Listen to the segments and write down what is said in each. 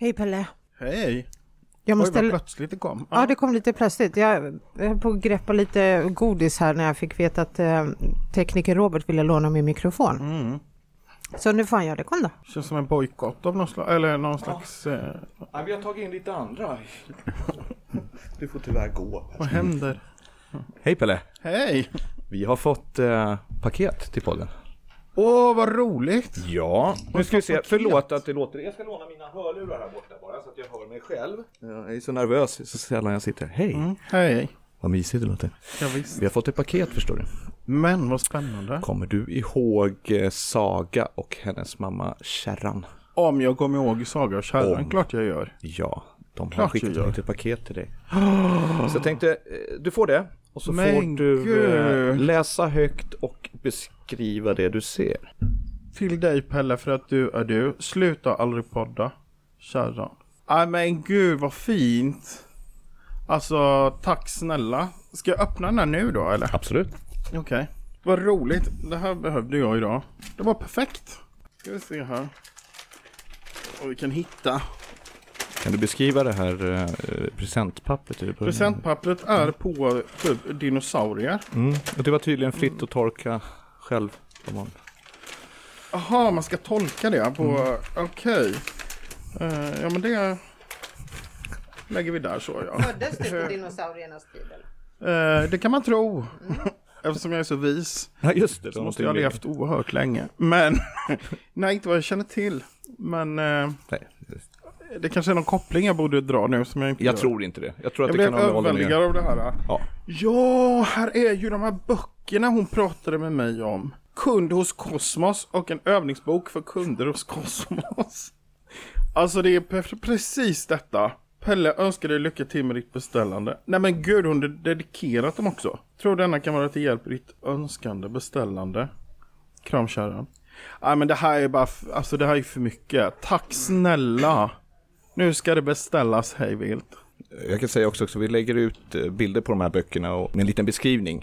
Hej Pelle. Hej! Jag Oj, måste... vad plötsligt det kom. Ja, det kom lite plötsligt. Jag höll på att greppa lite godis här när jag fick veta att eh, tekniker Robert ville låna min mikrofon. Mm. Så nu får han göra det. Kom då. Känns som en bojkott av någon slags, eller någon slags... Eh, Nej, vi har tagit in lite andra. Du får tyvärr gå. vad händer? Hej Pelle! Hej! Vi har fått eh, paket till podden. Åh, vad roligt! Ja, nu ska vi se. Förlåt att det låter. Jag ska låna mina hörlurar här borta bara så att jag hör mig själv. Jag är så nervös så sällan jag sitter. Hej! Mm, hej! Vad mysigt det låter. Ja, visst. Vi har fått ett paket förstår du. Men vad spännande. Kommer du ihåg eh, Saga och hennes mamma Kärran? Om jag kommer ihåg Saga och Kärran, Om. klart jag gör. Ja, de har Klart skickat ett paket till dig. Så jag tänkte, eh, du får det. Och så Men får du eh, gud. läsa högt och beskriva det du ser. Till dig Pelle för att du är du. Sluta aldrig podda. Kärran. Nej men gud vad fint. Alltså tack snälla. Ska jag öppna den här nu då eller? Absolut. Okej. Vad roligt. Det här behövde jag idag. Det var perfekt. Ska vi se här. Och vi kan hitta. Kan du beskriva det här eh, presentpappret? början? Presentpappret är på typ dinosaurier. Mm. Och det var tydligen fritt att torka själv. Jaha, man ska tolka det på... Okej. Eh, ja men det lägger vi där så ja. Föddes du på dinosauriernas tid? Eh, det kan man tro. Eftersom jag är så vis. Ja just det. Så måste jag ha levt oerhört länge. Men, nej inte vad jag känner till. Men eh, Nej, just- det kanske är någon koppling jag borde dra nu som jag inte jag gör. tror inte det. Jag tror att Jag det blev kan att göra. överväldigad av det här. Ja. Ja, här är ju de här böckerna hon pratade med mig om. Kund hos Kosmos och en övningsbok för kunder hos Kosmos. Alltså det är precis detta. Pelle önskar dig lycka till med ditt beställande. Nej men gud, hon har dedikerat dem också. Tror denna kan vara till hjälp i ditt önskande beställande. Kram kärran. Nej men det här är bara, alltså det här är för mycket. Tack snälla. Nu ska det beställas hej vilt. Jag kan säga också att vi lägger ut eh, bilder på de här böckerna och med en liten beskrivning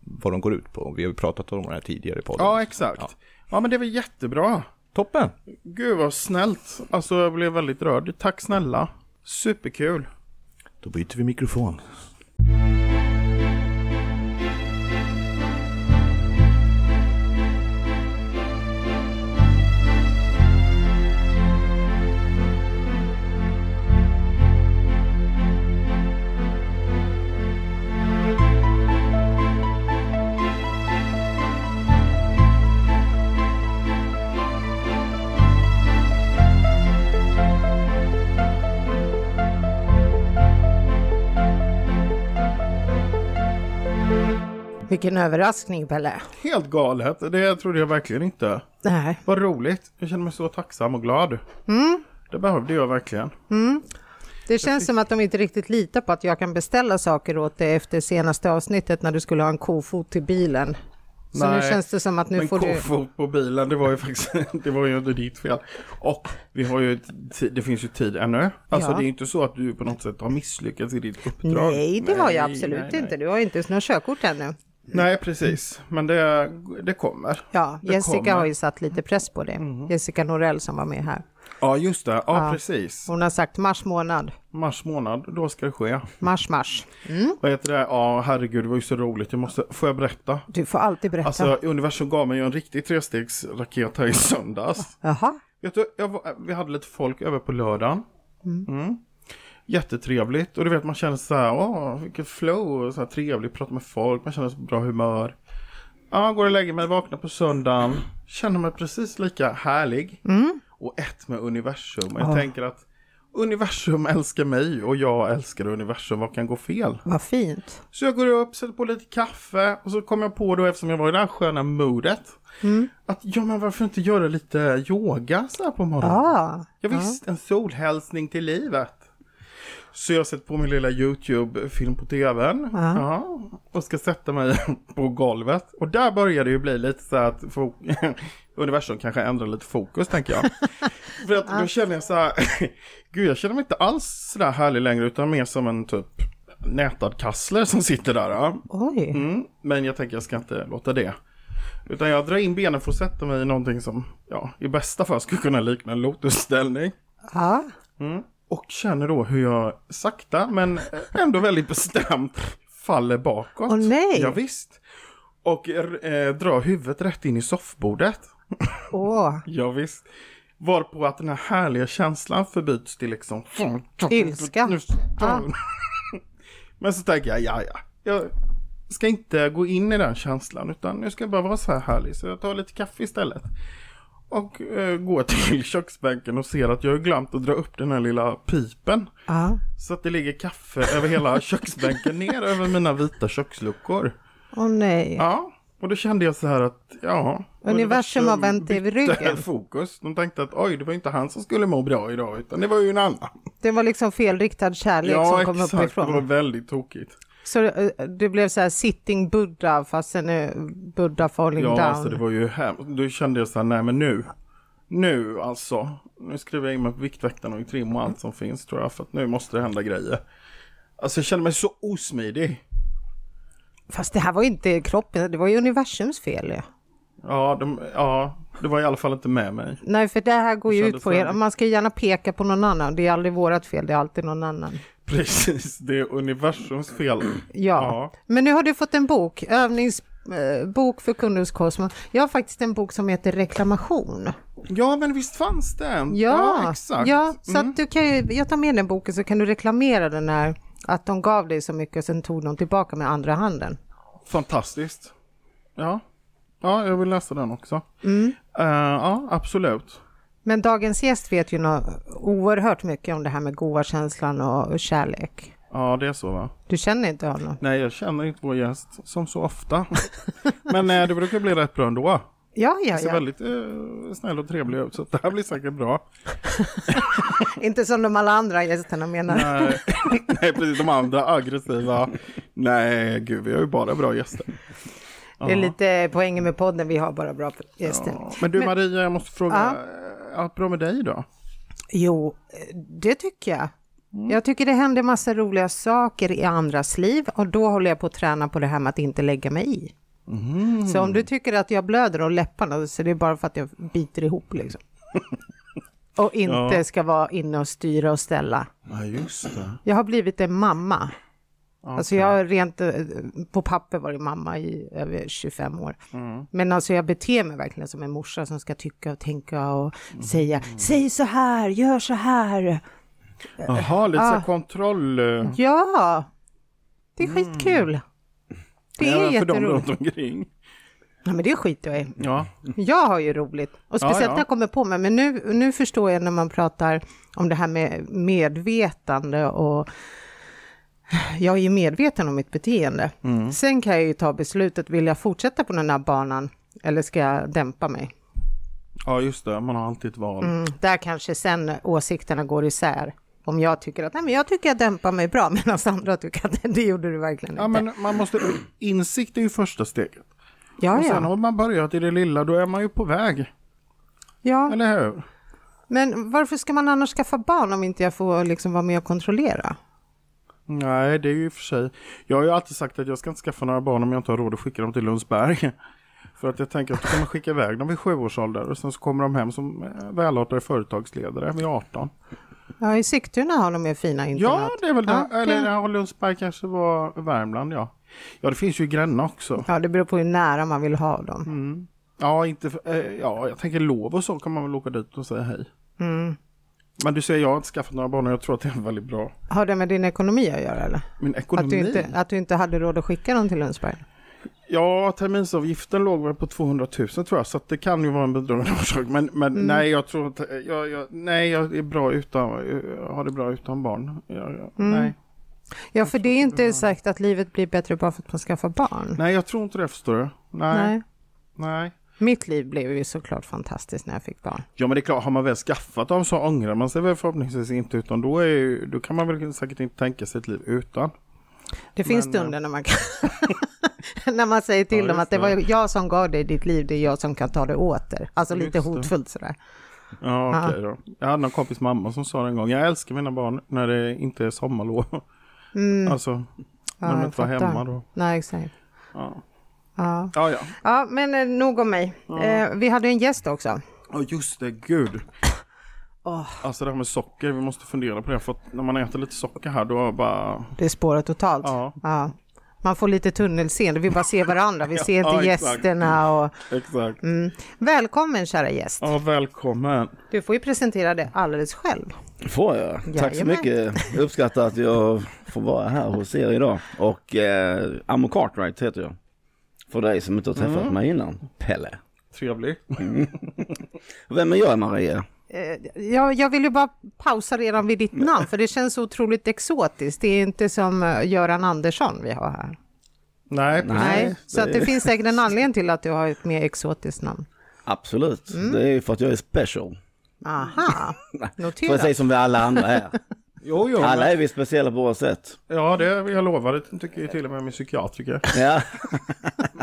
vad de går ut på. Vi har pratat om det här tidigare i podden. Ja, exakt. Ja. men det var jättebra. Toppen! Gud vad snällt. Alltså jag blev väldigt rörd. Tack snälla. Superkul. Då byter vi mikrofon. Vilken överraskning Pelle. Helt galet. Det trodde jag verkligen inte. Nej. Vad roligt. Jag känner mig så tacksam och glad. Det behövde jag verkligen. Det känns som att de inte riktigt litar på att jag kan beställa saker åt dig efter senaste avsnittet när du skulle ha en kofot till bilen. Så nu Nej, känns det som att nu Men får du... kofot på bilen, det var ju faktiskt, det var ju inte ditt fel. Och vi har ju, det finns ju tid ännu. Alltså Ja. det är inte så att du på något sätt har misslyckats i ditt uppdrag. Nej, det har jag absolut nej, nej. inte. Du har inte ens något körkort ännu. Nej, precis. Men det, det kommer. Ja, Det Jessica kommer. Har ju satt lite press på det. Jessica Norell som var med här. Ja, just det. Ja, Ja. precis. Hon har sagt mars månad. Mars månad, då ska det ske. Mars, mars. Vad heter det? Ja, herregud, det var ju så roligt. Jag måste, får jag berätta? Du får alltid berätta. Alltså, universum gav mig ju en riktig trestegsraket här i söndags. Jaha. Vet du, jag vi hade lite folk över på lördagen. Mm. Jättetrevligt. Och du vet, man känner så här, åh, vilket flow. och Så här trevligt, prata med folk, man känner så bra humör. Ja, går och lägger mig, vaknar på söndagen. Känner mig precis lika härlig. Och ett med universum. Och jag Ja. tänker att universum älskar mig och jag älskar universum. Vad kan gå fel? Vad fint. Så jag går upp, sätter på lite kaffe och så kommer jag på då eftersom jag var i det här sköna modet. Att ja men varför inte göra lite yoga så här på morgonen? Ja. Ja, visst, en solhälsning till livet. Så jag sätter på min lilla YouTube-film på tvn. Ja. Ja, och ska sätta mig på golvet. Och där börjar det ju bli lite så att universum kanske ändrar lite fokus tänker jag. För att då känner jag så här, gud jag känner mig inte alls så där härlig längre utan mer som en typ nätad kassler som sitter där. Ja. Oj. Mm, men jag tänker jag ska inte låta det. Utan jag drar in benen för att sätta mig i någonting som ja, i bästa fall skulle kunna likna en lotusställning. Ja. Mm. Och känner då hur jag sakta men ändå väldigt bestämt faller bakåt. Åh, nej. Ja, visst. Och eh, drar huvudet rätt in i soffbordet. Åh, Ja, visst. Varpå att den här härliga känslan förbyts till liksom... Ilska. Ah. Men så tänker jag, ja ja. Jag ska inte gå in i den känslan utan nu ska jag bara vara så här härlig. Så jag tar lite kaffe istället. Och eh, går till köksbänken och ser att jag har glömt att dra upp den här lilla pipen. ja. Så att det ligger kaffe över hela köksbänken ner över mina vita köksluckor. Åh nej. Ja, och då kände jag så här att ja. Universum har vänt dig vid ryggen. fokus. De tänkte att oj, det var inte han som skulle må bra idag utan det var ju en annan. Det var liksom felriktad kärlek som kom exakt. Det var uppifrån. väldigt tokigt. Så eh, det blev så här sitting Buddha fast är Buddha falling Ja, down. alltså det var ju hemskt. Då kände jag så här, nej men nu. Nu alltså. Nu skriver jag in mig på Viktväktarna och trim och allt som finns tror jag. För att nu måste det hända grejer. Alltså jag känner mig så osmidig. Fast det här var ju inte kroppen, det var ju universums fel. Ja. Ja, de, ja, det var i alla fall inte med mig. Nej, för det här går ju ut på er. Man ska gärna peka på någon annan. Det är aldrig vårat fel, det är alltid någon annan. Precis, det är universums fel. Ja, men nu har du fått en bok, övningsbok för kunder hos Cosmo. Jag har faktiskt en bok som heter Reklamation. Ja, men visst fanns det en? Ja, exakt. ja så Mm. du kan ju, jag tar med den boken så kan du reklamera den här, att de gav dig så mycket och sen tog de tillbaka med andra handen. Fantastiskt. Ja. ja, jag vill läsa den också. Mm. Eh, ja, absolut. Men dagens gäst vet ju nå oerhört mycket om det här med goa känslan och kärlek. Ja, det är så va? Du känner inte honom? Nej, jag känner inte vår gäst som så ofta. Men eh, det brukar bli rätt bra ändå. Ja, ja, Ser ja. väldigt eh, snäll och trevlig ut, så det här blir säkert bra. Inte som de alla andra gästerna menar. Nej, nej, precis. De andra aggressiva. Nej, gud, vi har ju bara bra gäster. Det är lite poängen med podden, vi har bara bra gäster. Ja. Men du Maria, jag måste fråga. Ja. Allt bra med dig då? Jo, det tycker jag. Jag tycker det händer massa roliga saker i andras liv och då håller jag på att träna på det här med att inte lägga mig i. Så om du tycker att jag blöder om läpparna så det är bara för att jag biter ihop liksom. Och inte Ja. ska vara inne och styra och ställa. Ja, just det. Jag har blivit en mamma. Alltså jag rent eh, på papper varit mamma i över 25 år. Men alltså jag beter mig verkligen som en morsa som ska tycka och tänka och säga säg så här, gör så här. Jaha, lite Ah. kontroll. eh, Ja, det är skitkul. Det är för dem jätteroligt. runt omkring. Ja, men det skiter jag i. Ja, Jag har ju roligt. Och speciellt ja. när jag kommer på mig. Men nu, nu förstår jag när man pratar om det här med medvetande och jag är ju medveten om mitt beteende. Mm. Sen kan jag ju ta beslutet, vill jag fortsätta på den här banan eller ska jag dämpa mig? ja, just det. Man har alltid ett val. Mm, där kanske sen åsikterna går isär. Om jag tycker att nej, men jag tycker jag dämpar mig bra medan andra tycker att det gjorde du verkligen Ja, inte. men man måste... Insikt är ju första steget. ja, Och sen ja. har man börjat i det lilla, då är man ju på väg. ja. Eller hur? Men varför ska man annars skaffa barn om inte jag får liksom vara med och kontrollera? Nej, det är ju i och för sig. Jag har ju alltid sagt att jag ska inte skaffa några barn om jag inte har råd att skicka dem till Lundsberg. För att jag tänker att då kan man skicka iväg dem vid sju års ålder och sen så kommer de hem som eh, välartade företagsledare vid 18. Ja, i Sigtuna har de ju fina Ja, internat. det är väl det. Ja, Eller ja, Lundsberg kanske var Värmland, ja. Ja, det finns ju i Gränna också. Ja, det beror på hur nära man vill ha dem. Ja, inte för, eh, ja, jag tänker lov och så kan man väl åka dit och säga hej. Mm. Men du säger jag har inte skaffat några barn och jag tror att det är väldigt bra. Har det med din ekonomi att göra eller? Min ekonomi? Att du, inte, att du inte hade råd att skicka dem till Lundsberg? Ja, terminsavgiften låg väl på 200 000 tror jag, så det kan ju vara en bidragande orsak. Men, men Mm. nej, jag tror att jag, jag, nej, jag är bra utan, har det bra utan barn. Jag, jag, Mm. nej. Ja, för det är inte sagt att livet blir bättre bara för att man skaffar barn. nej, jag tror inte det förstår du. Nej, nej. Nej. Mitt liv blev ju såklart fantastiskt när jag fick barn. Ja, men det är klart, har man väl skaffat dem så ångrar man sig väl förhoppningsvis inte, utan då, är, ju- då kan man väl säkert inte tänka sig ett liv utan. Det finns Men, eh, stunder när man kan... när man säger till Ja, dem att det var jag som gav dig ditt liv, det är jag som kan ta det åter. Alltså lite hotfullt sådär. Ja, okej då. Jag hade en kompis mamma som sa det en gång, jag älskar mina barn när det inte är sommarlov. Mm. Alltså, när Ja, de inte var hemma då. Nej, exakt. Ja, Ja. ja. ja. ja, men eh, nog om mig. Eh, vi hade en gäst också. Ja, just det, gud. Åh, Alltså det här med socker, vi måste fundera på det. För att när man äter lite socker här då bara... det är spåret totalt. Ja. Man får lite tunnelseende, vi bara ser varandra, vi ser Ja, inte exakt. gästerna. Och... Exakt. Mm. Välkommen kära gäst. Ja, välkommen. Du får ju presentera det alldeles själv. Får jag? Tack så Jajamän. mycket. Jag uppskattar att jag får vara här hos er idag. Och eh, Amo Cartwright heter jag. För dig som inte har träffat Mm. mig innan. Pelle. Trevligt. Vem är jag Maria? Eh, Jag, jag vill ju bara pausa redan vid ditt namn, för det känns otroligt exotiskt. Det är inte som eh, Göran Andersson vi har här. Nej, precis. Nej, så att det det- finns säkert en anledning till att du har ett mer exotiskt namn. Absolut. Mm. Det är för att jag är special. Aha, Precis notera. som vi alla andra är. Jo, jo. Alla Men, är vi speciella på våra sätt. ja, det jag lovar. Det tycker ju till och med min psykiatriker. Ja,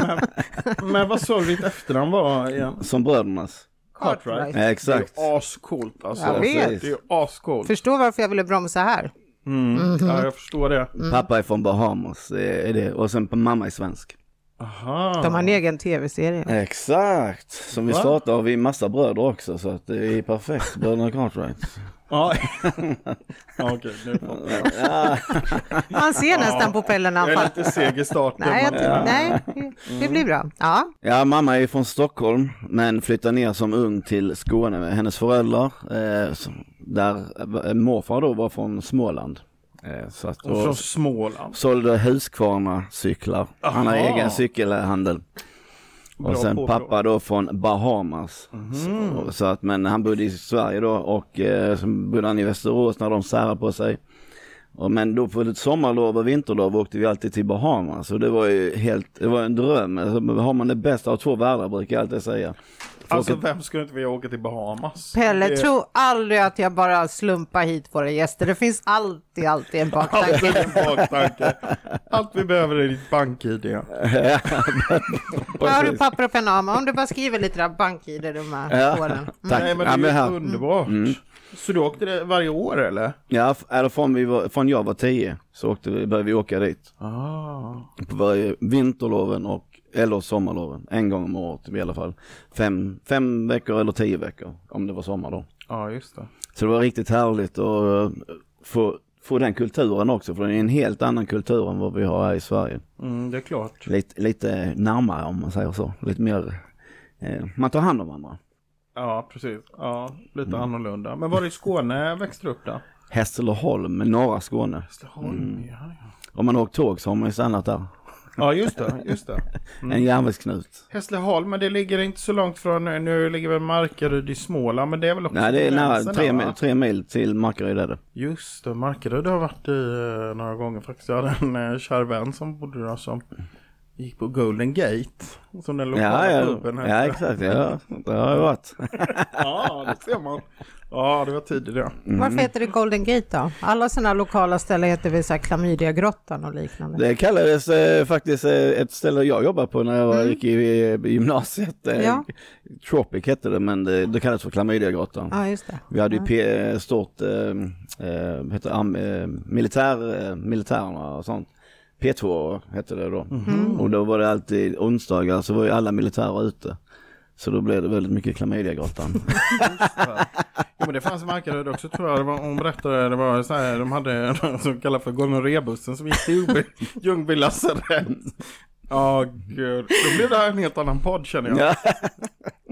Men vad sa du ditt efternamn var igen? som brödernas. Cartwright. Ja, exakt. Det är ascoolt alltså. Jag vet. Det är ascoolt. Förstår varför jag ville bromsa här. Mm. Ja, jag förstår det. Pappa är från Bahamas. Är det. Och sen mamma är svensk. Aha. De har en egen tv-serie. Exakt. Som vi Va? startar har vi massa bröder också. Så att det är perfekt. Bröderna Cartwright. Ja, ja okej. Nu. Ja. Man ser nästan när han Jag är lite seg i starten. Nej, jag, men- nej, det- blir bra. Ja, Ja, mamma är från Stockholm men flyttade ner som ung till Skåne med hennes föräldrar. Eh, där eh, morfar då var från Småland. Eh, så att, Och från Småland. sålde Husqvarna cyklar. Han har egen cykelhandel. Och sen påbrå. pappa då från Bahamas. Så, så att, men han bodde i Sverige då och eh, så bodde han i Västerås när de särade på sig. Och, men då på ett sommarlov och vinterlov åkte vi alltid till Bahamas och det var ju helt, det var en dröm. Alltså, har man det bästa av två världar brukar jag alltid säga. Alltså Folk- vem skulle inte vilja åka till Bahamas? Pelle, Det- tro aldrig att jag bara slumpar hit våra gäster. Det finns alltid, alltid en baktanke. Alltid en baktanke. Allt vi behöver är ditt bank-id. Har du papper och penna? Om du bara skriver lite där bank-id de här Ja, åren. tack. Nej men ja, det men är här, ju underbart. Så du åkte det varje år eller? ja, eller från, vi var, från jag var tio så åkte vi, började vi åka dit. Ah. På varje vinterloven och eller sommarloven. En gång om året i alla fall. Fem, fem veckor eller tio veckor om det var sommar då. Ja just det. Så det var riktigt härligt att eh, få, få den kulturen också. För det är en helt annan kultur än vad vi har här i Sverige. Mm, det är klart. Lite, lite närmare om man säger så. Lite mer, eh, man tar hand om varandra. Ja precis. Ja, lite annorlunda. Men var i Skåne växte du upp då? Hässleholm, norra Skåne. Hässleholm, ja, ja. Om man åkt tåg så har man ju stannat där. Ja just det, just det. En järnvägsknut. Hässleholm, men det ligger inte så långt från, nu ligger väl Markaryd i Småland, men det är väl också Nej det är nära, tre, mil- tre mil till Markaryd är det. Just det, Markaryd har varit i eh, några gånger faktiskt. Jag hade en eh, kär vän som bodde där som gick på Golden Gate. Som den lokala Ja, puben ja, hette. ja exakt, ja, det har jag varit. ja, det ser man. Ja, det var tidigt det. Varför heter det Golden Gate då? Alla sådana lokala ställen heter väl så här Klamydiagrottan och liknande. Det kallades eh, faktiskt eh, ett ställe jag jobbade på när jag gick i, i gymnasiet. Eh, Ja. Tropic hette det men det, det kallades för Klamydiagrottan. Ja, just det. Vi hade ju P, stort, eh, eh, heter, am, eh, militär, eh, militärerna och sånt. P2 hette det då. Och då var det alltid onsdagar så var ju alla militärer ute. Så då blev det väldigt mycket klamydiagrottan. Jo, men det fanns i Markaryd också tror jag. Det var, hon berättade, det var så här, de hade något som kallas för gonorrébussen som gick till Ljungby, lasarett. Ja, gud. Då blev det här en helt annan podd känner jag. ja.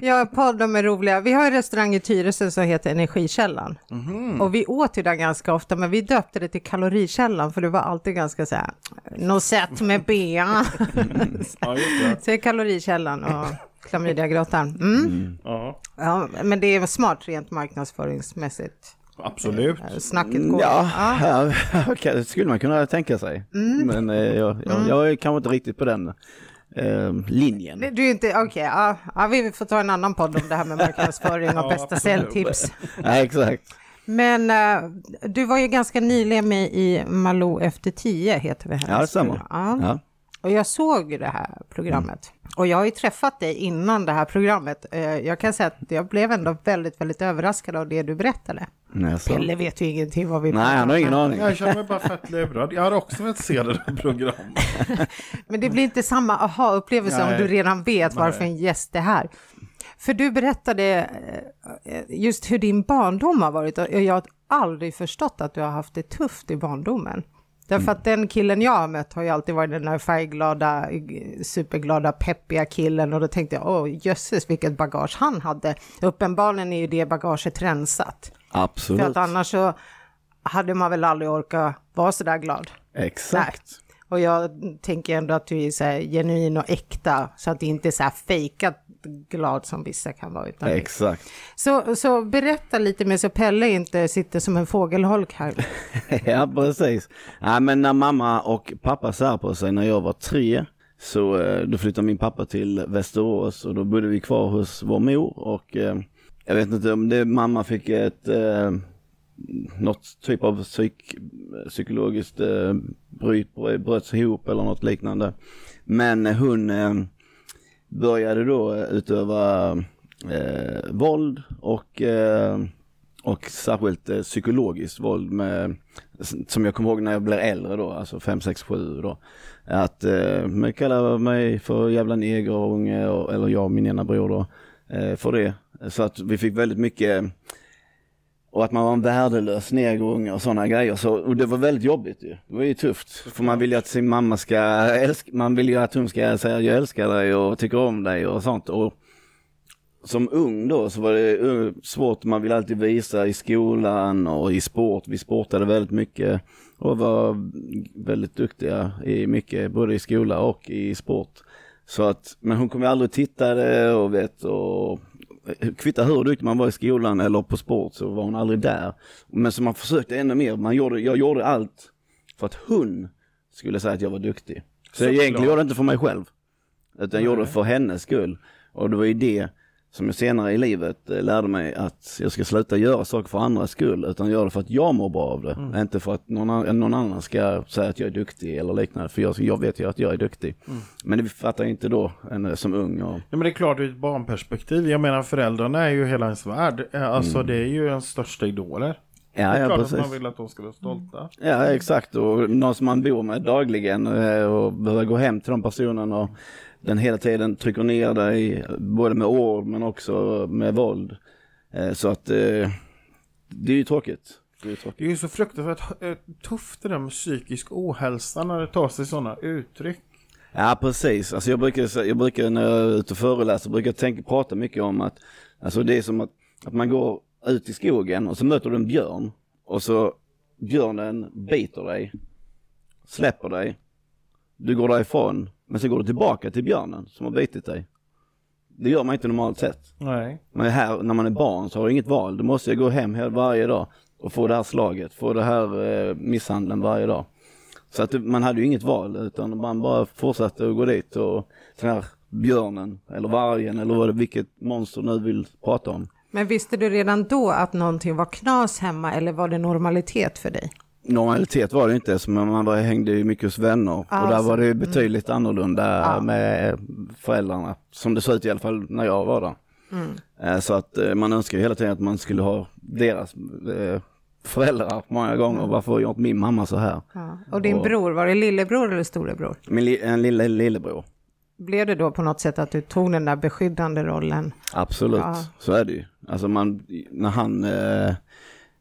Ja, podd de är roliga. Vi har en restaurang i Tyresö som heter Energikällan. Mhm. Och vi åt ju där ganska ofta, men vi döpte det till Kalorikällan för det var alltid ganska så här, Nosett med bea. Ja, just det. Så är Kalorikällan och Klamydiagrottan. Mm. Ja, Ja, men det är smart rent marknadsföringsmässigt. absolut. Snacket går. Ja, Ja. ja. det skulle man kunna tänka sig. Men eh, jag, jag, jag är kanske inte riktigt på den eh, linjen. Du är inte, okej, ja, ja, vi får ta en annan podd om det här med marknadsföring och Ja, bästa säljtips. Nej, exakt. Men eh, du var ju ganska nyligen med i Malou efter tio, heter det här. Ja, det stämmer. Ja. Och jag såg det här programmet. Och jag har ju träffat dig innan det här programmet. Eh, Jag kan säga att jag blev ändå väldigt, väldigt överraskad av det du berättade. Nej, så. Pelle vet ju ingenting vad vi Nej, han har ingen aning. Jag känner mig bara fett lurad. Jag hade också velat se det där programmet. Men det blir inte samma aha-upplevelse om du redan vet varför Nej. en gäst är här. För du berättade eh, just hur din barndom har varit och jag har aldrig förstått att du har haft det tufft i barndomen. Därför att den killen jag har mött har ju alltid varit den där färgglada, superglada, peppiga killen och då tänkte jag, åh jösses vilket bagage han hade. Uppenbarligen är ju det bagaget rensat. Absolut. För att annars så hade man väl aldrig orkat vara så där glad. Exakt. Nej. Och jag tänker ändå att du är så här genuin och äkta, så att det inte är så här fejkat glad som vissa kan vara. Utan Exakt. så, så berätta lite mer så Pelle inte sitter som en fågelholk här. ja, precis. Ja, men när mamma och pappa sär på sig när jag var tre så eh, då flyttade min pappa till Västerås och då bodde vi kvar hos vår mor och eh, jag vet inte om det mamma fick ett eh, något typ av psyk, psykologiskt eh, bryt, bröts ihop eller något liknande. Men hon började då utöva eh, våld och, eh, och särskilt eh, psykologiskt våld med, som jag kommer ihåg när jag blev äldre då, alltså 5, 6, 7 då. Att eh, man kallar mig för jävla negerunge, eller jag och min ena bror då, eh, för det. Så att vi fick väldigt mycket och att man var en värdelös negerunge och sådana grejer. Så, och det var väldigt jobbigt ju. Det var ju tufft. För man vill ju att sin mamma ska älska, man vill ju att hon ska säga jag älskar dig och tycker om dig och sånt. Och som ung då så var det eh, svårt, man vill alltid visa i skolan och i sport. Vi sportade väldigt mycket och var väldigt duktiga i mycket, både i skola och i sport. Så att, men hon kom ju aldrig och tittade och vet och kvittar hur duktig man var i skolan eller på sport så var hon aldrig där. Men så man försökte ännu mer, man gjorde, jag gjorde allt för att hon skulle säga att jag var duktig. Så, så jag egentligen gjorde det inte för mig själv. Utan jag gjorde det för hennes skull. Och det var ju det som jag senare i livet eh, lärde mig att jag ska sluta göra saker för andras skull utan göra det för att jag mår bra av det. Mm. Inte för att någon, någon, annan ska säga att jag är duktig eller liknande. För jag, jag vet ju att jag är duktig. Mm. Men det fattar jag inte då en, som ung. Och... Ja men det är klart ur ett barnperspektiv. Jag menar föräldrarna är ju hela ens värld. Eh, alltså mm. det är ju ens största idoler. Ja, det är ja, klart precis. att man vill att de ska vara stolta. Ja, exakt. Och någon som man bor med dagligen eh, och behöver gå hem till de personen och den hela tiden trycker ner dig, både med ord men också med våld. Eh, så att eh, det är ju tråkigt. Det är, tråkigt. det är ju så fruktansvärt eh, tufft det där med psykisk ohälsa när det tar sig sådana uttryck. Ja precis, alltså jag brukar, jag brukar när jag är ute och föreläser, brukar jag tänka, prata mycket om att, alltså det är som att, att man går ut i skogen och så möter du en björn och så björnen biter dig, släpper dig, du går därifrån men så går du tillbaka till björnen som har bitit dig. Det gör man inte normalt sett. Nej. Men här, när man är barn så har du inget val. Du måste gå hem varje dag och få det här slaget, få det här eh, misshandeln varje dag. Så att man hade ju inget val utan man bara fortsatte att gå dit och den här björnen eller vargen eller vad vilket monster nu vill prata om. Men visste du redan då att någonting var knas hemma eller var det normalitet för dig? Normalitet var det inte, som man var, hängde ju mycket hos vänner. Alltså, och där var det betydligt mm. annorlunda ja. med föräldrarna. Som det såg ut i alla fall när jag var där. Mm. Eh, så att eh, man önskar hela tiden att man skulle ha deras eh, föräldrar många gånger. Mm. Varför har inte min mamma så här? Ja. Och din och, bror, var det lillebror eller storebror? Min li, en lille, lillebror. Blev det då på något sätt att du tog den där beskyddande rollen? Absolut, ja. så är det ju. Alltså man, när han eh,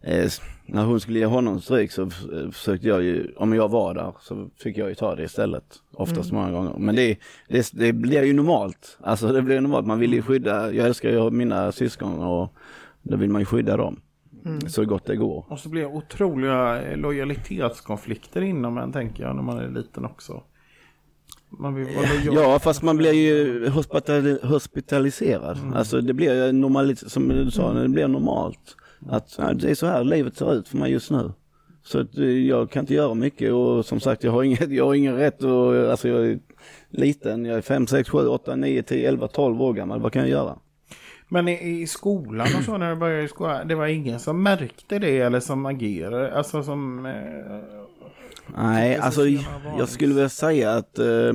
Eh, när hon skulle ge honom stryk så försökte jag ju, om jag var där så fick jag ju ta det istället. Oftast mm. många gånger. Men det, det, det blir ju normalt. Alltså det blir normalt. Man vill ju skydda, jag älskar ju mina syskon och då vill man ju skydda dem. Mm. Så gott det går. Och så blir det otroliga lojalitetskonflikter inom en tänker jag när man är liten också. ja, fast man blir ju hospitaliserad. Mm. Alltså det blir normalt, som du sa, det blir normalt. Att det är så här livet ser ut för mig just nu. Så att, eh, jag kan inte göra mycket och som sagt jag har inget, jag har ingen rätt och alltså jag är liten, jag är 5, 6, 7, 8, 9, 10, 11, 12 år gammal. Vad kan jag göra? Men i, i skolan och så när du började i skolan, det var ingen som märkte det eller som agerade, alltså som... Eh, nej, alltså jag skulle vilja säga att eh,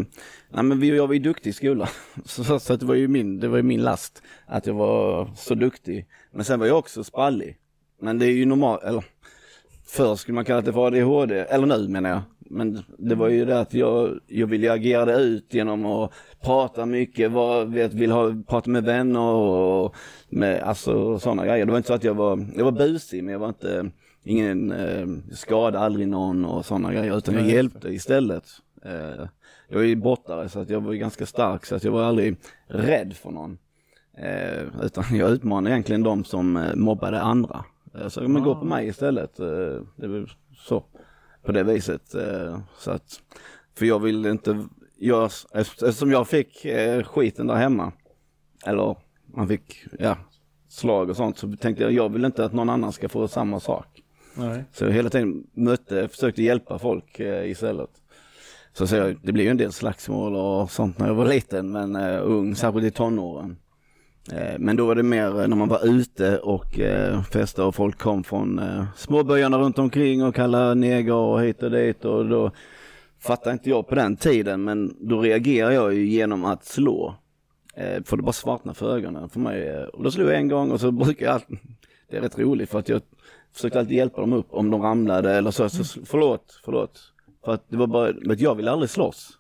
nej, men vi, jag var ju duktig i skolan. Så, så, det var ju min, det var ju min last att jag var så duktig. Men sen var jag också sprallig. Men det är ju normalt, eller förr skulle man kalla det för ADHD, eller nu menar jag. Men det var ju det att jag, jag ville agera det ut genom att prata mycket, var, vet, vill ha, prata med vänner och med, alltså sådana grejer. Det var inte så att jag var, jag var busig men jag var inte, ingen, eh, skada aldrig någon och sådana grejer utan jag hjälpte istället. Eh, jag var ju brottare så att jag var ganska stark så att jag var aldrig rädd för någon. Eh, utan jag utmanade egentligen de som eh, mobbade andra. Eh, så men gå på mig istället. Eh, det var så. På det viset. Eh, så att, för jag vill inte, jag, eftersom jag fick eh, skiten där hemma. Eller man fick, ja, slag och sånt. Så tänkte jag, jag vill inte att någon annan ska få samma sak. Nej. Så jag hela tiden mötte, försökte hjälpa folk istället. Så, så jag, det blev ju en del slagsmål och sånt när jag var liten men eh, ung, särskilt i tonåren. Eh, men då var det mer eh, när man var ute och eh, festade och folk kom från eh, småbyarna runt omkring och kallade neger och hit och dit och då fattade inte jag på den tiden men då reagerade jag ju genom att slå. Eh, för det bara svartnade för ögonen för mig. Eh, och då slog jag en gång och så brukar jag alltid, det är rätt roligt för att jag försökte alltid hjälpa dem upp om de ramlade eller så. så förlåt, förlåt. För att det var bara, men jag ville aldrig slåss.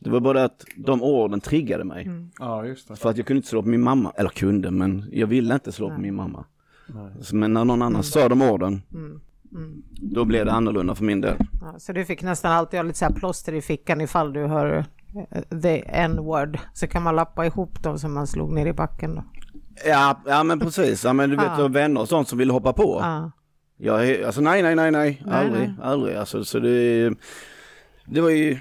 Det var bara att de orden triggade mig. Ja, just det. För att jag kunde inte slå på min mamma, eller kunde men jag ville inte slå på min mamma. Så, Men när någon annan sa de orden, då blev det annorlunda för min del. Ja, så du fick nästan alltid ha lite så här plåster i fickan ifall du hör eh, the n-word. Så kan man lappa ihop dem som man slog ner i backen då. Ja, ja men precis, ja, men du vet har vänner och sånt som vill hoppa på. Ja. Jag alltså nej, nej, nej, nej, aldrig, nej. aldrig. Alltså, så det, det var ju,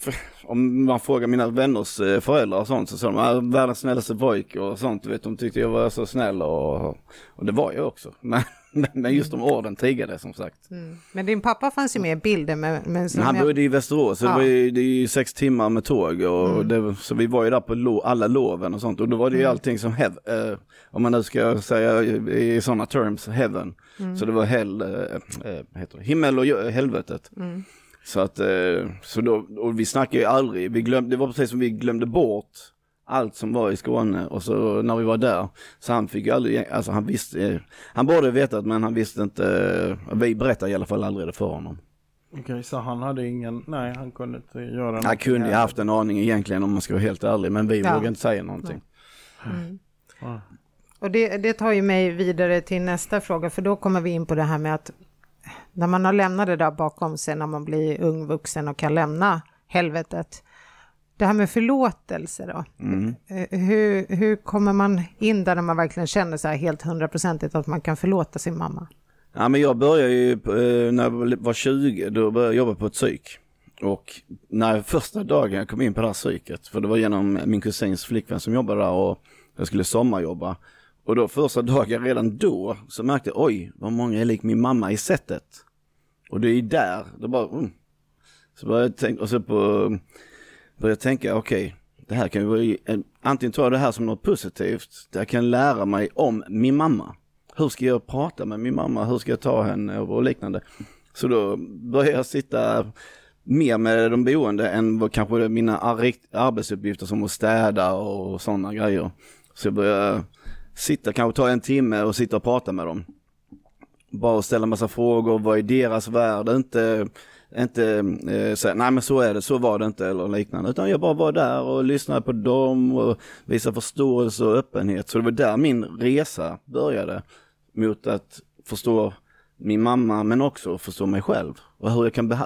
för, om man frågar mina vänners eh, föräldrar och sånt så sa de, "Ah, världens snällaste pojke och sånt, du vet, de tyckte jag var så snäll och, och det var jag också. Men, men just de orden triggade som sagt. Mm. Men din pappa fanns ju med i bilden. Men, men han jag- bodde i Västerås, så det, Ja. var ju, det är ju sex timmar med tåg och det, så vi var ju där på lo, alla loven och sånt och då var det ju allting som hev, eh, om man nu ska säga i, sådana terms, heaven. Så det var hell, eh, eh, heter det? himmel och jö- helvetet. Så att, eh, så då, och vi snackade ju aldrig, vi glömde, det var precis som vi glömde bort allt som var i Skåne och så när vi var där, så han fick ju aldrig, alltså han visste, eh, han borde vetat men han visste inte, eh, vi berättade i alla fall aldrig det för honom. Okej, så han hade ingen, nej han kunde inte göra något. Han kunde ju haft en aning egentligen om man ska vara helt ärlig, men vi Ja. vågade inte säga någonting. Och det, det tar ju mig vidare till nästa fråga, för då kommer vi in på det här med att när man har lämnat det där bakom sig, när man blir ung vuxen och kan lämna helvetet. Det här med förlåtelse då. Eh, Hur, hur kommer man in där när man verkligen känner så här helt hundraprocentigt att man kan förlåta sin mamma? Ja, men jag började ju eh, när jag var 20, då började jag jobba på ett psyk. Och när första dagen jag kom in på det här psyket, för det var genom min kusins flickvän som jobbade där och jag skulle sommarjobba. Och då första dagen, redan då, så märkte jag oj, vad många är lik min mamma i sättet. Och det är där, det bara, mm. Så började jag tänka, och så på, Börjar tänka, okej, det här kan ju vara, en- antingen tar jag det här som något positivt, där jag kan lära mig om min mamma. Hur ska jag prata med min mamma, hur ska jag ta henne och liknande. Så då börjar jag sitta mer med de boende än vad kanske mina arbetsuppgifter som att städa och sådana grejer. Så jag börjar sitta, kanske ta en timme och sitta och prata med dem. Bara ställa massa frågor, vad är deras värld? Inte, inte eh, säga, nej men så är det, så var det inte eller liknande. Utan jag bara var där och lyssnade på dem och visade förståelse och öppenhet. Så det var där min resa började. Mot att förstå min mamma men också förstå mig själv. Och hur jag kan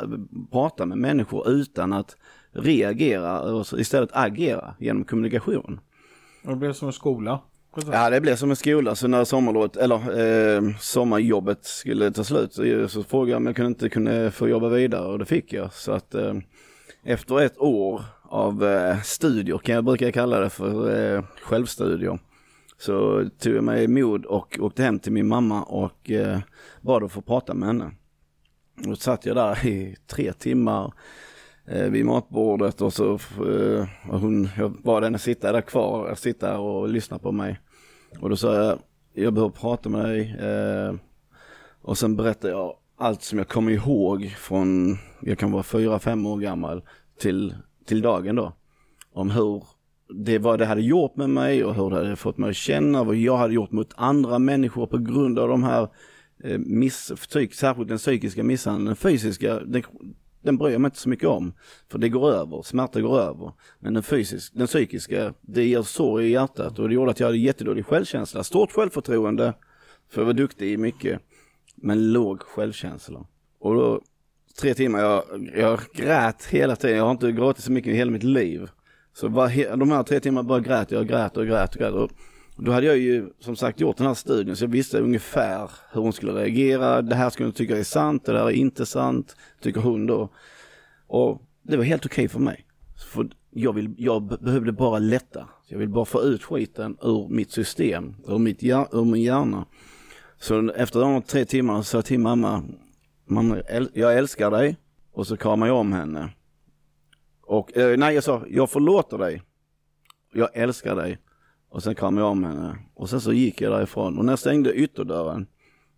prata med människor utan att reagera och istället agera genom kommunikation. Och Det blev som en skola. Ja, det blev som en skola. Så när sommarlovet, eller eh, sommarjobbet skulle ta slut så, så frågade jag om jag kunde inte kunde få jobba vidare och det fick jag. Så att eh, efter ett år av eh, studier, kan jag brukar kalla det för eh, självstudier, så tog jag mig mod och åkte hem till min mamma och eh, bad att få prata med henne. Och då satt jag där i tre timmar eh, vid matbordet och så eh, och hon, jag bad henne sitta där kvar, sitta och lyssna på mig. Och då sa jag, jag behöver prata med dig. Eh, och sen berättade jag allt som jag kommer ihåg från, jag kan vara fyra, fem år gammal till, till dagen då. Om hur det vad det hade gjort med mig och hur det hade fått mig att känna, vad jag hade gjort mot andra människor på grund av de här eh, miss, särskilt den psykiska misshandeln, den fysiska, den, den bryr jag mig inte så mycket om. För det går över, smärta går över. Men den fysisk, den psykiska, det ger sår i hjärtat och det gjorde att jag hade jättedålig självkänsla. Stort självförtroende, för jag var duktig i mycket. Men låg självkänsla. Och då, tre timmar, jag, jag grät hela tiden. Jag har inte gråtit så mycket i hela mitt liv. Så var, de här tre timmarna bara grät jag, grät och grät och grät. Och då hade jag ju som sagt gjort den här studien så jag visste ungefär hur hon skulle reagera. Det här skulle hon tycka är sant, det här är inte sant, tycker hon då. Och det var helt okej okay för mig. För jag, vill, jag behövde bara lätta. Jag vill bara få ut skiten ur mitt system, ur, mitt, ur min hjärna. Så efter de tre timmarna sa jag till mamma, mamma jag älskar dig. Och så kramade jag om henne. Och eh, nej, jag sa, jag förlåter dig. Jag älskar dig. Och sen kramade jag om henne. Och sen så gick jag därifrån. Och när jag stängde ytterdörren,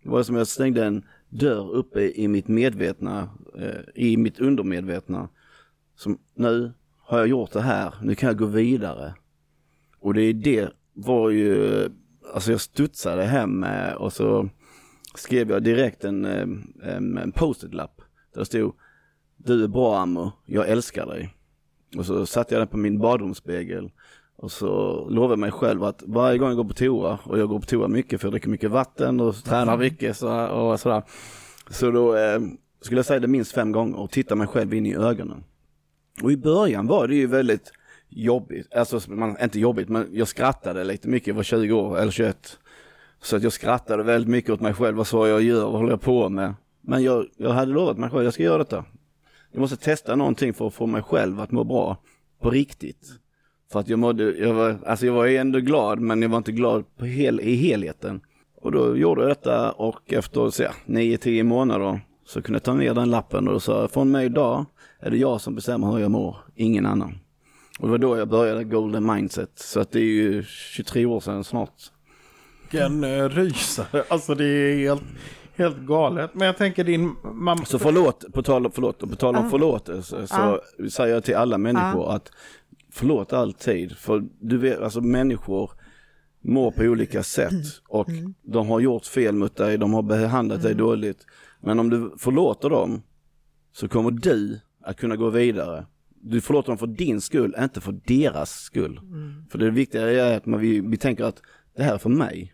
det var som jag stängde en dörr uppe i mitt medvetna, eh, i mitt undermedvetna. Som nu har jag gjort det här, nu kan jag gå vidare. Och det är det var ju, alltså jag studsade hem eh, och så skrev jag direkt en, eh, en, en post-it-lapp. Där det stod, du är bra Ammo, jag älskar dig. Och så satte jag den på min badrumsspegel. Och så lovade jag mig själv att varje gång jag går på toa, och jag går på toa mycket för jag dricker mycket vatten och tränar mycket så, och sådär. Så då eh, skulle jag säga det minst fem gånger och titta mig själv in i ögonen. Och i början var det ju väldigt jobbigt, alltså man, inte jobbigt men jag skrattade lite mycket, jag var 20 år eller 21. Så att jag skrattade väldigt mycket åt mig själv, vad sa jag gör, vad håller jag på med? Men jag, jag hade lovat mig själv, jag ska göra detta. Jag måste testa någonting för att få mig själv att må bra på riktigt. För att jag mådde, jag var, alltså jag var ändå glad men jag var inte glad på hel, i helheten. Och då gjorde jag detta och efter så, ja, 9-10 månader så kunde jag ta ner den lappen och sa från mig idag är det jag som bestämmer hur jag mår, ingen annan. Och det var då jag började Golden Mindset, så att det är ju 23 år sedan snart. Vilken uh, rysare, alltså det är helt, helt galet. Men jag tänker din mamma... Så förlåt, på tal, förlåt, på tal om ah. förlåtelse så ah. säger jag till alla människor ah. att förlåt alltid. För du vet, alltså människor mår på olika sätt och mm. de har gjort fel mot dig, de har behandlat dig mm. dåligt. Men om du förlåter dem så kommer du att kunna gå vidare. Du förlåter dem för din skull, inte för deras skull. Mm. För det viktiga är att man, vi, vi tänker att det här är för mig.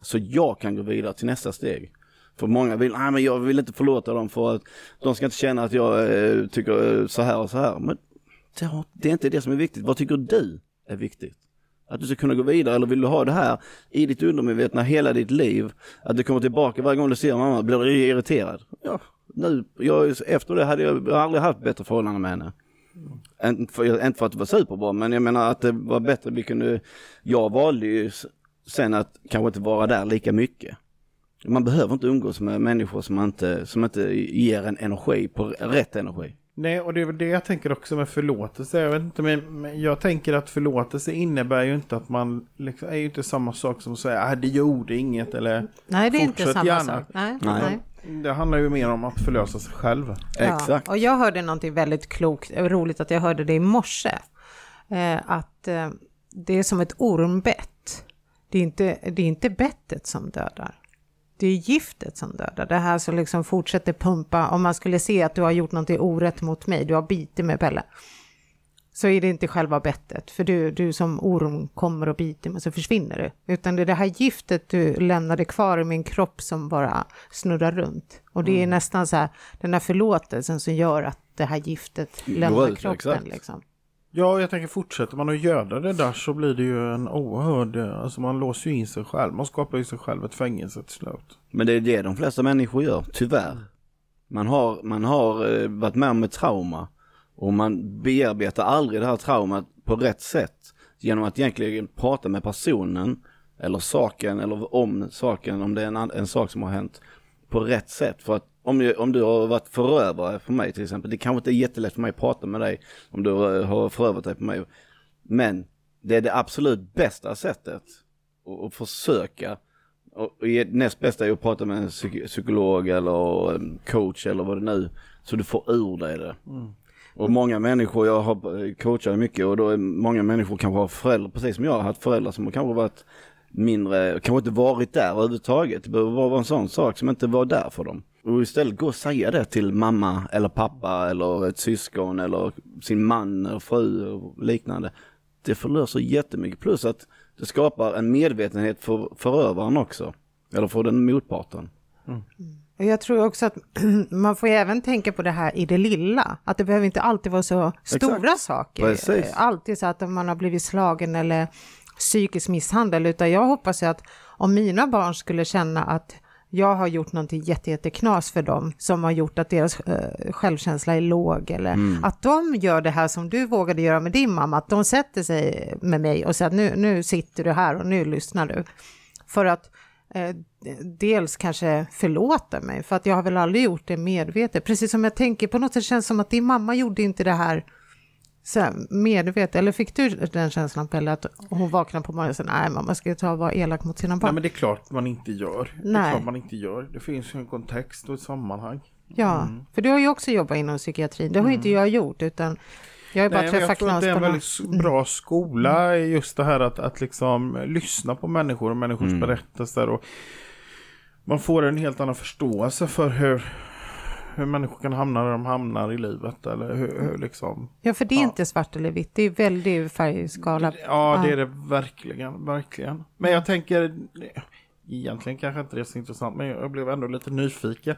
Så jag kan gå vidare till nästa steg. För många vill, nej men jag vill inte förlåta dem för att de ska inte känna att jag eh, tycker så här och så här. Men det är inte det som är viktigt. Vad tycker du är viktigt? Att du ska kunna gå vidare eller vill du ha det här i ditt undermedvetna hela ditt liv? Att du kommer tillbaka varje gång du ser mamma, blir du irriterad? Ja, nu, jag, efter det hade jag, jag aldrig haft bättre förhållanden med henne. Mm. Inte, för, inte för att det var superbra, men jag menar att det var bättre, vi kunde, jag valde ju sen att kanske inte vara där lika mycket. Man behöver inte umgås med människor som inte, som inte ger en energi på rätt energi. Nej, och det är väl det jag tänker också med förlåtelse. Jag vet inte, men jag tänker att förlåtelse innebär ju inte att man, liksom, är ju inte samma sak som att säga att ah, det gjorde inget eller Nej, det är inte samma gärna. sak. Nej, nej. Det handlar ju mer om att förlösa sig själv. Ja, Exakt. Och jag hörde någonting väldigt klokt, roligt att jag hörde det i morse. Eh, att eh, det är som ett ormbett. Det är inte, det är inte bettet som dödar det är giftet som dödar. Det här som liksom fortsätter pumpa. Om man skulle se att du har gjort något orätt mot mig, du har bitit med Pelle. Så är det inte själva bettet, för du, du som orm kommer och biter mig så försvinner du. Utan det är det här giftet du lämnade kvar i min kropp som bara snurrar runt. Och det är mm. nästan så här, den här förlåtelsen som gör att det här giftet lämnar kroppen. Liksom. Ja, jag tänker fortsätter man att göda det där så blir det ju en oerhörd, eh, alltså man låser ju in sig själv. Man skapar ju sig själv ett fängelse till slut. Men det är det de flesta människor gör, tyvärr. Man har, man har eh, varit med om ett trauma och man bearbetar aldrig det här traumat på rätt sätt genom att egentligen prata med personen eller saken eller om saken, om det är en, en sak som har hänt på rätt sätt. För att om, om du har varit förövare för mig till exempel, det kanske inte är jättelätt för mig att prata med dig om du har förövat dig på mig. Men det är det absolut bästa sättet att försöka. Och näst bästa är att prata med en psykolog eller en coach eller vad det nu så du får ur dig det. Mm. Och många människor, jag har coachat mycket och då är många människor kanske har föräldrar, precis som jag har haft föräldrar som har kanske varit mindre, kanske inte varit där överhuvudtaget. Det behöver vara en sån sak som inte var där för dem. Och istället gå och säga det till mamma eller pappa eller ett syskon eller sin man eller fru och liknande. Det förlöser jättemycket plus att det skapar en medvetenhet för förövaren också. Eller för den motparten. Och Jag tror också att man får ju även tänka på det här i det lilla. Att det behöver inte alltid vara så stora saker. Precis. Alltid så att man har blivit slagen eller psykisk misshandel. Utan jag hoppas ju att om mina barn skulle känna att jag har gjort någonting jätte, jätteknas för dem som har gjort att deras eh, självkänsla är låg eller att de gör det här som du vågade göra med din mamma, att de sätter sig med mig och säger att nu, nu sitter du här och nu lyssnar du. För att eh, dels kanske förlåta mig, för att jag har väl aldrig gjort det medvetet. Precis som jag tänker, på något sätt känns det som att din mamma gjorde inte det här så här, medvetet. Eller fick du den känslan Pelle, att hon vaknade på morgonen och sa nej mamma ska ju ta och vara elak mot sina Nej barn. men det är klart man inte gör. Det är Nej. klart man inte gör. Det finns ju en kontext och ett sammanhang. Ja, för du har ju också jobbat inom psykiatrin. Det har ju inte jag gjort, utan jag har ju bara Nej, träffat jag tror att knas det är på en väldigt bra skola i just det här att, att liksom lyssna på människor och människors berättelser. Och man får en helt annan förståelse för hur, hur människor kan hamna där de hamnar i livet. Eller hur, hur liksom... Ja, för det är inte svart eller vitt, det är väldigt färgskala. Ja, det är det verkligen, verkligen. Men jag tänker, egentligen kanske inte det är så intressant, men jag blev ändå lite nyfiken.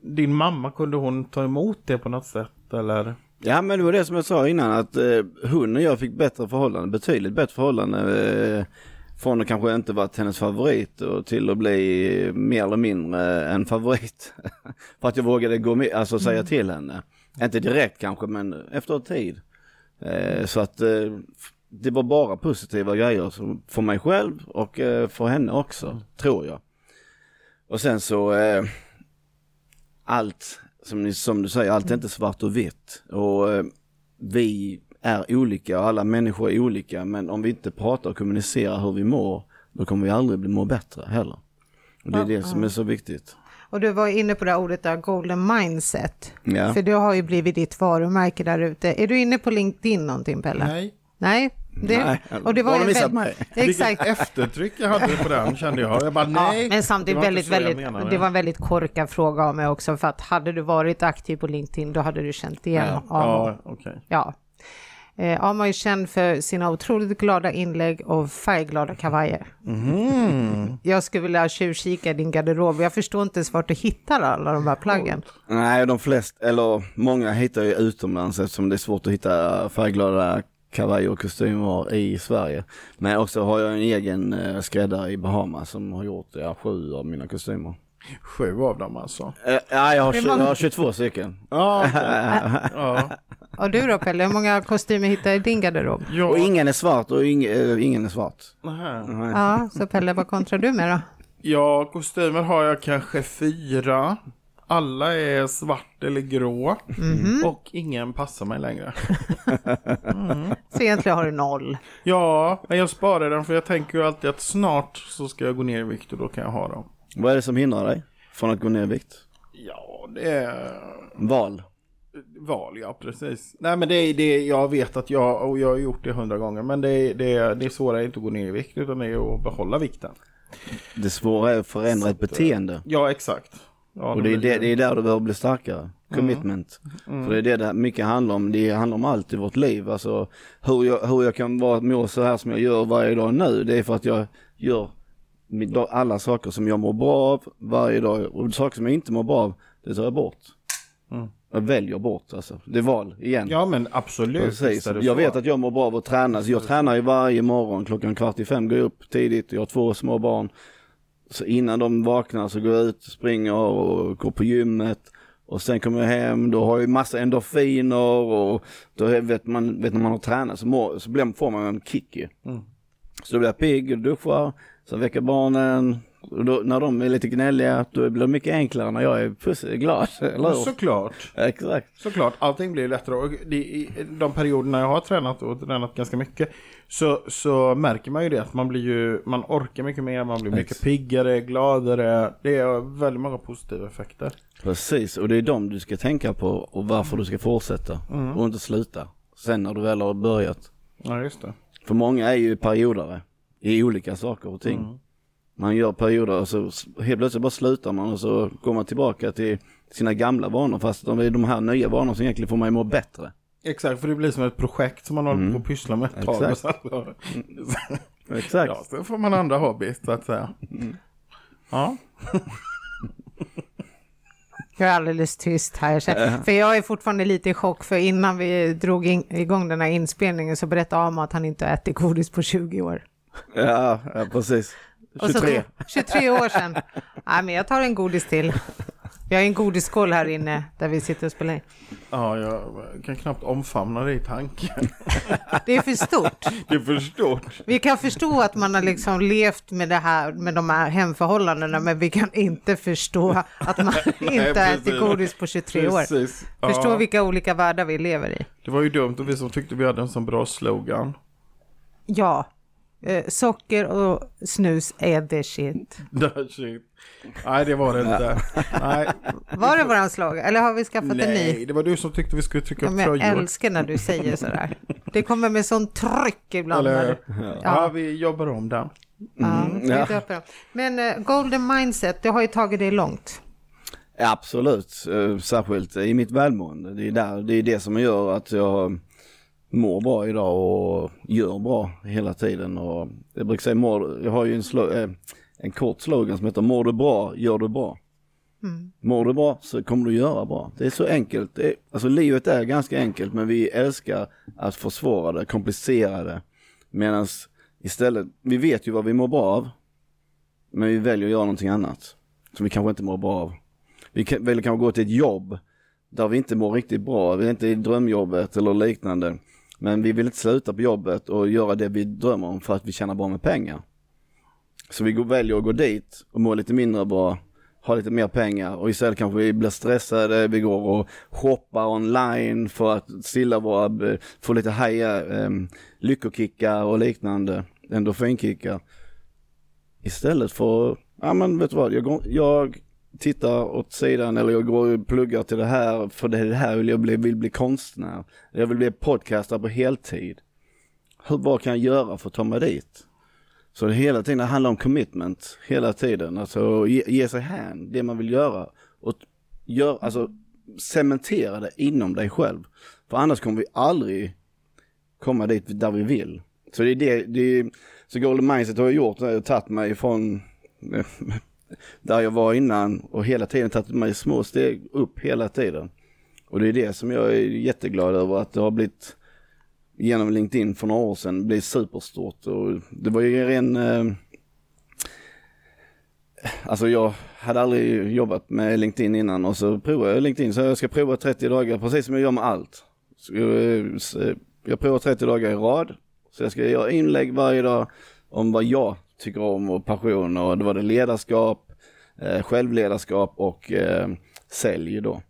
Din mamma, kunde hon ta emot det på något sätt eller? Ja men det var det som jag sa innan att eh, hon och jag fick bättre förhållanden, betydligt bättre förhållanden. Eh, från att kanske inte varit hennes favorit och till att bli mer eller mindre en favorit. För att jag vågade gå med, alltså säga till henne. Inte direkt kanske men efter en tid. Eh, så att eh, det var bara positiva grejer för mig själv och eh, för henne också, tror jag. Och sen så eh, allt, som, ni, som du säger, allt är inte svart och vitt. Och eh, vi är olika och alla människor är olika. Men om vi inte pratar och kommunicerar hur vi mår, då kommer vi aldrig bli må bättre heller. Och det är det som är så viktigt. Och du var inne på det här ordet där, golden mindset. Ja. För det har ju blivit ditt varumärke där ute. Är du inne på LinkedIn någonting Pelle? Nej. Nej? Det, Nej. Och det var ju missat mig? Vilket Exakt. eftertryck jag hade på den kände jag. Jag bara nej. Ja, men samtidigt väldigt, väldigt, det var en väldigt korkad fråga av mig också, för att hade du varit aktiv på LinkedIn, då hade du känt igen Amo. Ja, okej. Ja. Eh, Amo är känd för sina otroligt glada inlägg och färgglada kavajer. Mhm. Jag skulle vilja tjuvkika i din garderob. Jag förstår inte ens vart du hittar alla de här plaggen. Nej, de flesta, eller många hittar ju utomlands eftersom det är svårt att hitta färgglada kavajer och kostymer i Sverige. Men också har jag en egen eh, skräddare i Bahamas som har gjort ja, sju av mina kostymer. Sju av dem alltså. Eh, ja, jag har, jag har 22 stycken. Ja, okej. ja. Och du då Pelle, hur många kostymer hittar du i din garderob? Och ja. ingen är svart och ing, eh, ingen är svart. Nähä. Ja, så Pelle, vad kontrar du med då? Ja, kostymer har jag kanske fyra. Alla är svart eller grå. Och ingen passar mig längre. Så egentligen har du noll. Ja, men jag sparar dem för jag tänker ju alltid att snart så ska jag gå ner i vikt och då kan jag ha dem. Vad är det som hindrar dig från att gå ner i vikt? Ja, det är Val. val, ja precis. Nej men det är det jag vet att jag, och jag har gjort det hundra gånger, men det är, det är, det är svårare inte att gå ner i vikt utan det är att behålla vikten. Det svåra är att förändra ett beteende. Ja, exakt. Ja, Och det är, det, det är där du behöver bli starkare. Commitment. För det är det det mycket handlar om. Det handlar om allt i vårt liv. Alltså hur jag, hur jag kan vara må så här som jag gör varje dag nu. Det är för att jag gör alla saker som jag mår bra av varje dag. Och saker som jag inte mår bra av, det tar jag bort. Jag väljer bort alltså. Det är val igen. Ja men absolut. Precis. Jag vet att jag mår bra av att träna. Så jag tränar ju varje morgon klockan kvart i fem. Går jag upp tidigt. Jag har två små barn. Så innan de vaknar så går jag ut, springer och går på gymmet. Och sen kommer jag hem, då har jag massa endorfiner och då vet man, vet när man har tränat så, mår, så blir, får man en kick ju. Så då blir jag pigg och duschar, så väcker barnen. Då, när de är lite gnälliga, då blir det mycket enklare när jag är glad. Eller? Såklart. Exakt. Såklart, allting blir lättare. Och det, de perioderna jag har tränat och tränat ganska mycket så, så märker man ju det att man blir ju, man orkar mycket mer, man blir mycket Ex- piggare, gladare. Det är väldigt många positiva effekter. Precis, och det är de du ska tänka på och varför du ska fortsätta och inte sluta. Sen när du väl har börjat. Ja, just det. För många är ju periodare i olika saker och ting. Man gör perioder och så helt plötsligt bara slutar man och så går man tillbaka till sina gamla vanor fast de är de här nya vanorna som egentligen får man ju må bättre. Exakt, för det blir som ett projekt som man håller på att pyssla med ett tag. Mm. Exakt. Så, Exakt. ja, sen får man andra hobbys så att säga. Ja, Jag är alldeles tyst här. För jag är fortfarande lite i chock, för innan vi drog in, igång den här inspelningen så berättade Amo att han inte har ätit godis på 20 år. Ja, ja precis. Och så 23. tog- 23 år sedan. Nej, men jag tar en godis till. Jag har en godisskål här inne där vi sitter och spelar in. ja, jag kan knappt omfamna det i tanken. Det är för stort. Det är för stort. Vi kan förstå att man har liksom levt med det här, med de här hemförhållandena, men vi kan inte förstå att man inte har ätit godis på 23 år. Precis. Förstå Ja, vilka olika världar vi lever i. det var ju dumt och vi som tyckte vi hade en sån bra slogan. Ja, eh, socker och snus är the shit. Shit. Nej, det var det inte. Nej, Var det våran slag eller har vi skaffat en ny? nej, det var du som tyckte vi skulle trycka Ja, upp jag tröjor. älskar när du säger sådär. Det kommer med sån tryck ibland. Eller, ja. Ja. vi jobbar om den. ja, vi ja. döper dem. Men eh, golden mindset, det har ju tagit dig långt. Ja, absolut, Eh, särskilt i mitt välmående. Det är, där, det är det som gör att jag mår bra idag och gör bra hela tiden. Och jag brukar säga, mår, jag har ju en, slo, eh, en kort slogan som heter mår du bra, gör du bra. Mår du bra så kommer du göra bra. Det är så enkelt. Det är, alltså livet är ganska enkelt men vi älskar att försvåra det, komplicera det. Medan istället, vi vet ju vad vi mår bra av. Men vi väljer att göra någonting annat. Som vi kanske inte mår bra av. Vi kan, väljer kanske gå till ett jobb där vi inte mår riktigt bra. Vi är inte i drömjobbet eller liknande. Men vi vill inte sluta på jobbet och göra det vi drömmer om för att vi tjänar bra med pengar. Så vi går, väljer att gå dit och må lite mindre bra, ha lite mer pengar och istället kanske vi blir stressade, vi går och shoppar online för att stilla våra, eh, få lite haja, eh, lyckokickar och liknande, endorfinkickar. Istället för, ja men vet du vad, jag, går, jag tittar åt sidan eller jag går och pluggar till det här för det är det här vill jag bli, vill bli konstnär. Jag vill bli podcaster på heltid. Hur, vad kan jag göra för att ta mig dit? Så det hela tiden det handlar om commitment hela tiden, alltså ge, ge sig hän, det man vill göra. Och gör, alltså cementera det inom dig själv. För annars kommer vi aldrig komma dit där vi vill. Så det är det, det är, så Golden Mindset har jag gjort, jag har tagit mig ifrån eh, där jag var innan och hela tiden tagit mig små steg upp hela tiden. Och det är det som jag är jätteglad över att det har blivit genom LinkedIn för några år sedan blivit superstort och det var ju en eh, Alltså jag hade aldrig jobbat med LinkedIn innan och så provade jag LinkedIn så jag ska prova 30 dagar precis som jag gör med allt. Så eh, jag, eh, jag provar 30 dagar i rad. Så jag ska göra inlägg varje dag om vad jag tycker om och passion och då var det ledarskap, eh, självledarskap och eh, sälj då.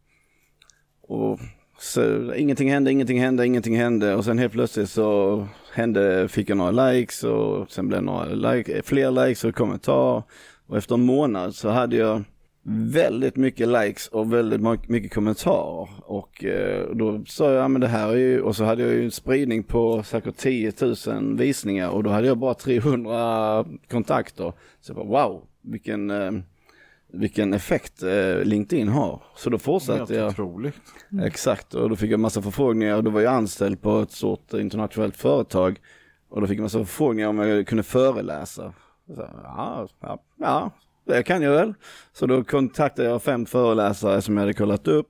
Och så ingenting hände, ingenting hände, ingenting hände och sen helt plötsligt så hände, fick jag några likes och sen blev det några like, fler likes och kommentarer. Och efter en månad så hade jag väldigt mycket likes och väldigt mycket kommentarer. Och eh, då sa jag, ja men det här är ju, och så hade jag ju en spridning på säkert 10 000 visningar och då hade jag bara 300 kontakter. Så jag bara wow, vilken, eh, vilken effekt eh, LinkedIn har. Så då fortsatte jag. otroligt. Exakt, och då fick jag massa förfrågningar och då var jag anställd på ett stort internationellt företag. Och då fick jag massa förfrågningar om jag kunde föreläsa. Så, ja, ja, ja, det kan jag väl. Så då kontaktade jag fem föreläsare som jag hade kollat upp.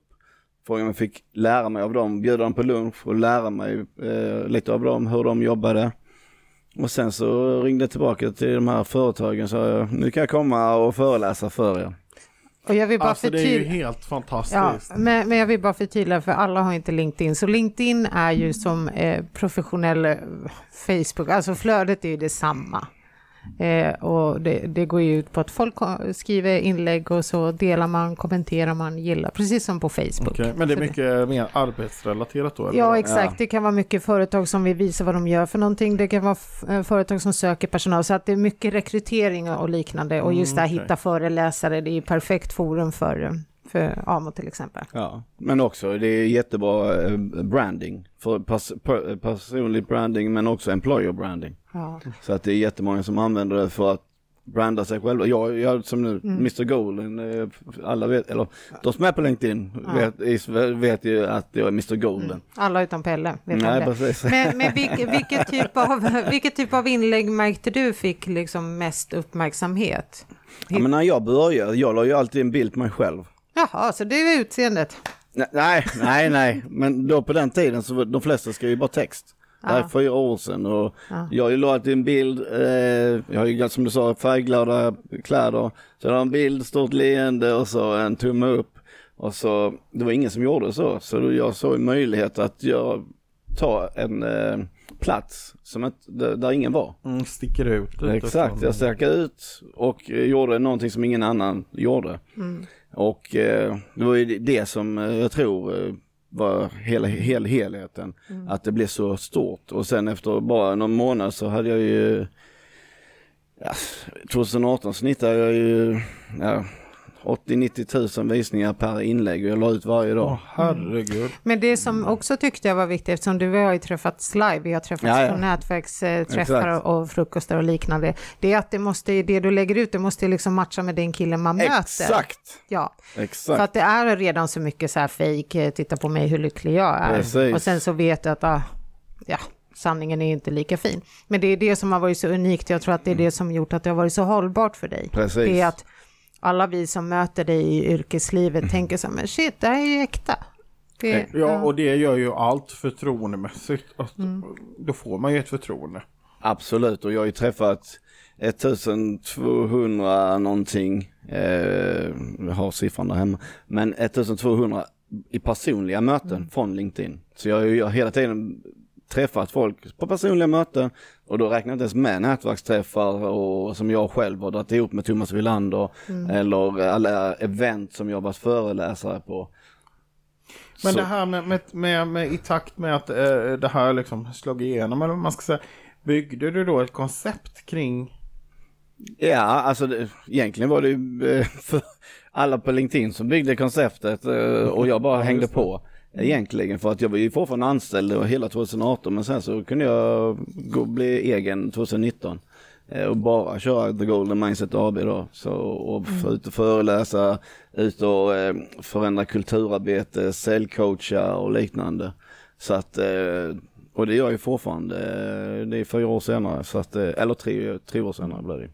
Frågade om jag fick lära mig av dem, bjuda dem på lunch och lära mig eh, lite av dem, hur de jobbade. Och sen så ringde jag tillbaka till de här företagen och sa nu kan jag komma och föreläsa för er. Och jag vill bara Alltså det är ju helt Ja, fantastiskt. men, men jag vill bara förtydliga, för alla har inte LinkedIn. Så LinkedIn är ju som eh, professionell eh, Facebook, alltså flödet är ju detsamma. Eh, och det, det går ju ut på att folk skriver inlägg och så delar man, kommenterar man, gillar, precis som på Facebook. Okej, Men det är mycket mer arbetsrelaterat då? Eller? Ja, exakt. Ja. Det kan vara mycket företag som vill visa vad de gör för någonting. Det kan vara eh, företag som söker personal. Så att det är mycket rekrytering och liknande. Och just det här Mm, okej. hitta föreläsare, det är ju perfekt forum för, eh, för AMO till exempel. Ja, men också det är jättebra eh, branding. För pers per personlig branding men också employer branding. Ja. Så att det är jättemånga som använder det för att branda sig själva. Jag, jag som nu, Mm. Mr Golden, eh, alla vet, eller de som är på LinkedIn vet, is- vet ju att jag är Mr Golden. Alla utom Pelle vet Nej, precis. Men, men vilket, vilket, typ av, vilket typ av inlägg märkte du fick liksom mest uppmärksamhet? Ja, men när jag började, jag la ju alltid en bild på mig själv. Jaha, så det är utseendet. Nej, Nej, nej, men då på den tiden så de flesta skrev ju bara text. Det här är fyra år sedan och Ja. jag la alltid en bild, eh, jag har ju som du sa färgglada kläder. Så det var en bild, stort leende och så en tumme upp. Och så, det var ingen som gjorde så, så då jag såg en möjlighet att jag ta en eh, plats som ett, där, ingen var. Mm, sticker ut Exakt, jag stack ut och gjorde någonting som ingen annan gjorde. Och eh, det var ju det som eh, jag tror eh, var hela, hela helheten. Att det blev så stort och sen efter bara någon månad så hade jag ju ja, 2018 snittade jag ju ja, 80-90 tusen visningar per inlägg och jag la ut varje dag. Åh herregud. Men det som också tyckte jag var viktigt, eftersom du och jag har ju träffats live, vi har träffats Ja, ja. på nätverksträffar Exakt. och, frukostar och liknande, det är att det måste, det du lägger ut, det måste liksom matcha med den killen man möter. Exakt, Ja, exakt. för att det är redan så mycket så här fake, titta på mig hur lycklig jag är. Precis. Och sen så vet du att, ah, ja, sanningen är inte lika fin. Men det är det som har varit så unikt, jag tror att det är det som gjort att det har varit så hållbart för dig. Precis. Det är att alla vi som möter dig i yrkeslivet tänker så här, men shit, det här är ju äkta. Det, Ja, och det gör ju allt förtroendemässigt. Att, Då får man ju ett förtroende. Absolut, och jag har ju träffat 1200 någonting, eh, jag har siffran där hemma, men 1200 i personliga möten från LinkedIn. Så jag har ju hela tiden träffat folk på personliga möten och då räknar jag inte ens med nätverksträffar och som jag själv har dragit ihop med Thomas Wilander eller alla event som jag varit föreläsare på. Men Så- det här med, med, med, med i takt med att eh, det här liksom slog igenom, eller vad man ska säga, byggde du då ett koncept kring Ja, alltså det, egentligen var det ju eh, alla på LinkedIn som byggde konceptet eh, och jag bara hängde på. Egentligen för att jag var ju fortfarande anställd och hela 2018 men sen så kunde jag gå, bli egen 2019. eh, Och bara köra The Golden Mindset AB då. Så, och få ut och föreläsa, ut och eh, förändra kulturarbete, säljcoacha och liknande. Så att, eh, och det gör jag ju fortfarande. Det är fyra år senare, så att, eh, eller tre, tre år senare blir det.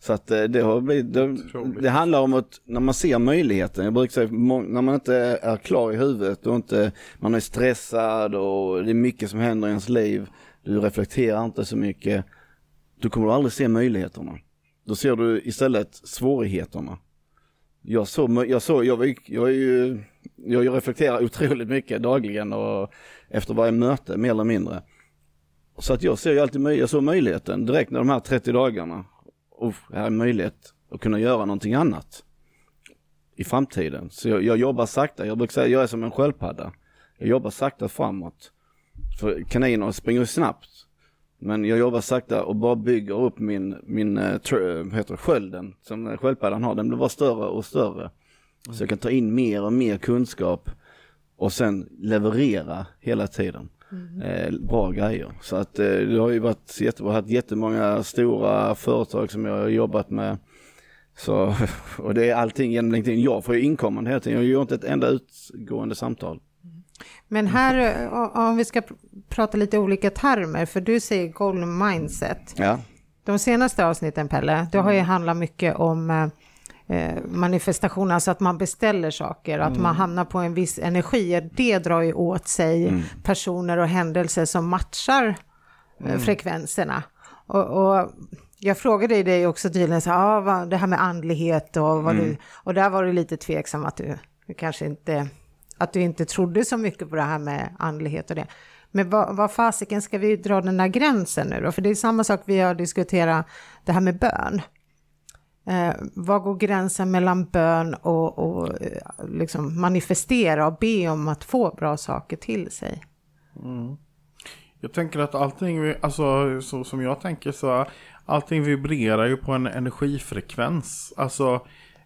Så att eh, det har blivit, det, det handlar om att när man ser möjligheten, jag brukar säga när man inte är klar i huvudet och inte, man är stressad och det är mycket som händer i ens liv, du reflekterar inte så mycket, då kommer du aldrig se möjligheterna. Då ser du istället svårigheterna. Jag såg, jag såg, jag, var, jag är ju, jag reflekterar otroligt mycket dagligen och efter varje möte mer eller mindre. Så att jag ser ju alltid, jag såg möjligheten direkt när de här 30 dagarna. Och här är möjlighet att kunna göra någonting annat i framtiden. Så jag, jag jobbar sakta, jag brukar säga jag är som en sköldpadda. Jag jobbar sakta framåt. För kaniner springer snabbt. Men jag jobbar sakta och bara bygger upp min, min eh, tr- eh, vad heter det, skölden som sköldpaddan har. Den blir bara större och större. Så jag kan ta in mer och mer kunskap och sen leverera hela tiden. Eh, bra grejer. Så att eh, det har ju varit jättebra. Jag har haft jättemånga stora företag som jag har jobbat med. Så, och det är allting genom LinkedIn. Jag får ju inkommande hela tiden. Jag gör inte ett enda utgående samtal. Men här, eh, om vi ska pr- prata lite olika termer, för du säger golden mindset. Ja, De senaste avsnitten, Pelle, det har ju handlat mycket om eh, manifestation, alltså att man beställer saker, att man hamnar på en viss energi. Det drar ju åt sig personer och händelser som matchar eh, frekvenserna. Och, och jag frågade dig också tydligen, så, ah, vad, det här med andlighet och vad du, och där var du lite tveksam att du, du kanske inte, att du inte trodde så mycket på det här med andlighet och det. Men vad, vad fasiken ska vi dra den där gränsen nu då? För det är samma sak vi har diskuterat det här med bön. Eh, vad går gränsen mellan bön och, och eh, liksom manifestera och be om att få bra saker till sig? Mm. Jag tänker att allting, vi- alltså så som jag tänker så, allting vibrerar ju på en energifrekvens. Alltså,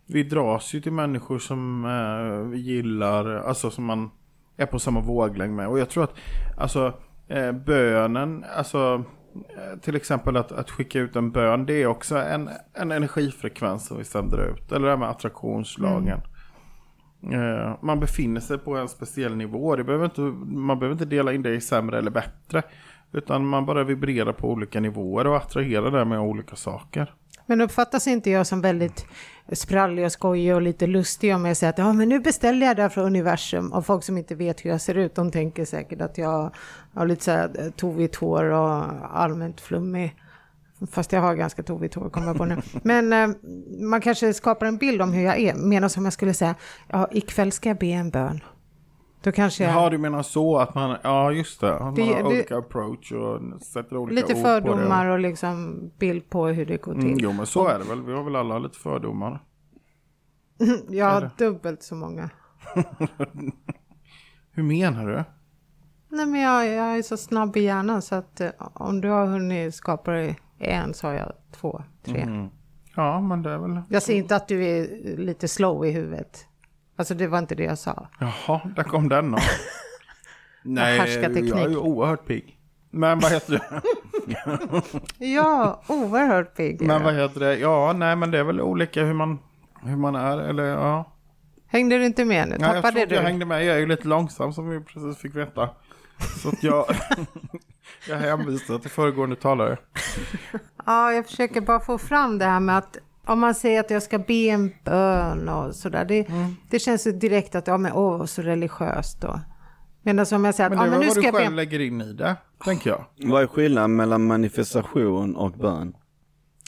vi dras ju till människor som eh, vi gillar, alltså som man är på samma våglängd med. Och jag tror att, alltså, eh, bönen, alltså, till exempel att, att skicka ut en bön, det är också en, en energifrekvens som vi sänder ut. Eller det här med attraktionslagen. Eh, Man befinner sig på en speciell nivå. Det behöver inte, man behöver inte dela in det i sämre eller bättre. Utan man bara vibrerar på olika nivåer och attraherar det med olika saker. Men uppfattas inte jag som väldigt sprallig och skojig och lite lustig om jag säger att ja, men nu beställde jag det här från universum och folk som inte vet hur jag ser ut, de tänker säkert att jag har lite så här eh, tovigt hår och allmänt flummig. Fast jag har ganska tovigt hår, kommer jag på nu. Men eh, man kanske skapar en bild om hur jag är. Medan om jag skulle säga, ja, ikväll ska jag be en bön. Då kanske jag... Ja, du menar så att man, ja just det, att man Det- har det- olika approach och sätter olika Lite ord fördomar på och liksom bild på hur det går det. till. Mm, jo men så är det väl, vi har väl alla lite fördomar. Jag har dubbelt så många. Hur menar du? Nej men jag, jag är så snabb i hjärnan så att eh, om du har hunnit skapa dig en så har jag två, tre. Mm. Ja men det är väl, Jag säger inte att du är lite slow i huvudet. Alltså det var inte det jag sa. jaha, där kom den då. Nej, Härskarteknik. jag är ju oerhört pigg. Men vad heter det? Ja, oerhört pigg. Men vad heter det? Ja, nej men det är väl olika hur man, hur man är, eller ja. Hängde du inte med nu? Nej, jag tror Tappade du? jag hängde med, jag är ju lite långsam som vi precis fick veta. Så att jag, jag hänvisar till föregående talare. Ja, jag försöker bara få fram det här med att om man säger att jag ska be en bön och sådär. Det, Mm. det känns ju direkt att, ja men åh, så religiöst då. Medan om jag säger att, Men det ja är men nu vad ska du jag be själv en lägger in i det, tänker jag. Vad är skillnaden mellan manifestation och bön?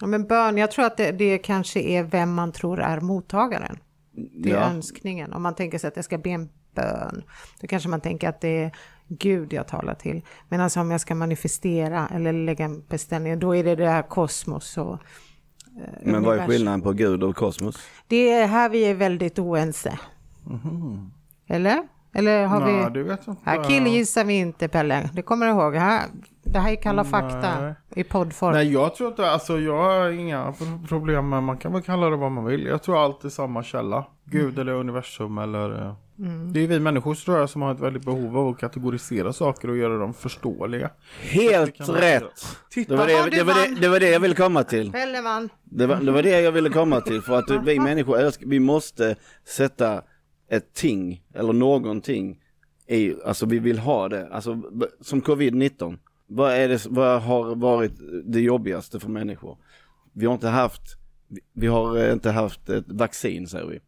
Ja, men bön, jag tror att det, det kanske är vem man tror är mottagaren. Det är Ja. önskningen. Om man tänker sig att jag ska be en bön, då kanske man tänker att det är Gud jag talar till. Men alltså om jag ska manifestera eller lägga en beställning, då är det det här kosmos och Men vad är skillnaden på Gud och kosmos? Det är här vi är väldigt oense. Eller? Eller har Ja, vi... du vet inte. Här killgissar vi inte Pelle, det kommer du ihåg. Här, det här är kalla fakta Nej. i poddform. Nej, jag tror inte, alltså jag har inga pro- problem med, man kan väl kalla det vad man vill. Jag tror allt är samma källa. Gud eller universum eller... eh, Det är vi människor tror jag som har ett väldigt behov av att kategorisera saker och göra dem förståeliga. Helt kan rätt! Titta, Det var det, det, var det, det var det jag ville komma till. Pelle vann. Det var, det var det jag ville komma till för att vi människor älskar, vi måste sätta ett ting eller någonting i, alltså vi vill ha det, alltså som covid-19. Vad är det, vad har varit det jobbigaste för människor? Vi har inte haft, vi- har inte haft ett vaccin säger vi,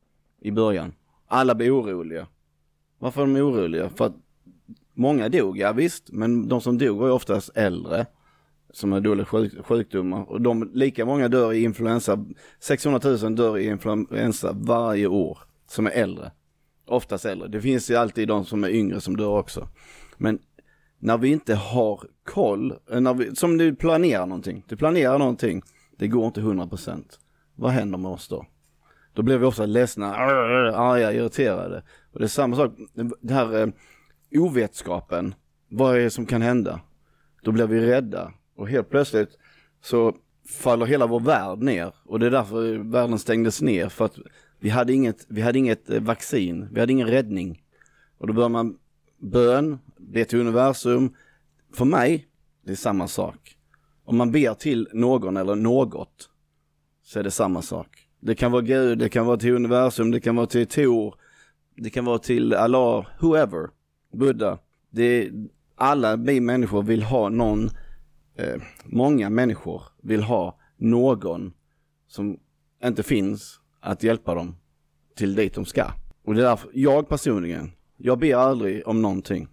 i början. Alla blir oroliga. Varför är de oroliga? För att många dog, ja visst, men de som dog var ju oftast äldre som är dåliga sjuk, sjukdomar och de, lika många dör i influensa, 600 000 dör i influensa varje år som är äldre. Oftast äldre. Det finns ju alltid de som är yngre som dör också. Men när vi inte har koll, eh, när vi, som du planerar någonting, du planerar någonting, det går inte 100%. Vad händer med oss då? Då blir vi ofta ledsna, arga, irriterade. Och det är samma sak, den här eh, ovetskapen, vad är det som kan hända? Då blir vi rädda och helt plötsligt så faller hela vår värld ner och det är därför världen stängdes ner för att vi hade inget, vi hade inget eh, vaccin, vi hade ingen räddning. Och då bör man bön, be till universum. För mig, det är samma sak. Om man ber till någon eller något så är det samma sak. Det kan vara Gud, det kan vara till universum, det kan vara till Tor, det kan vara till Allah, whoever, Buddha. Det är, alla vi människor vill ha någon, eh, många människor vill ha någon som inte finns att hjälpa dem till dit de ska. Och det är därför, jag personligen, jag ber aldrig om någonting.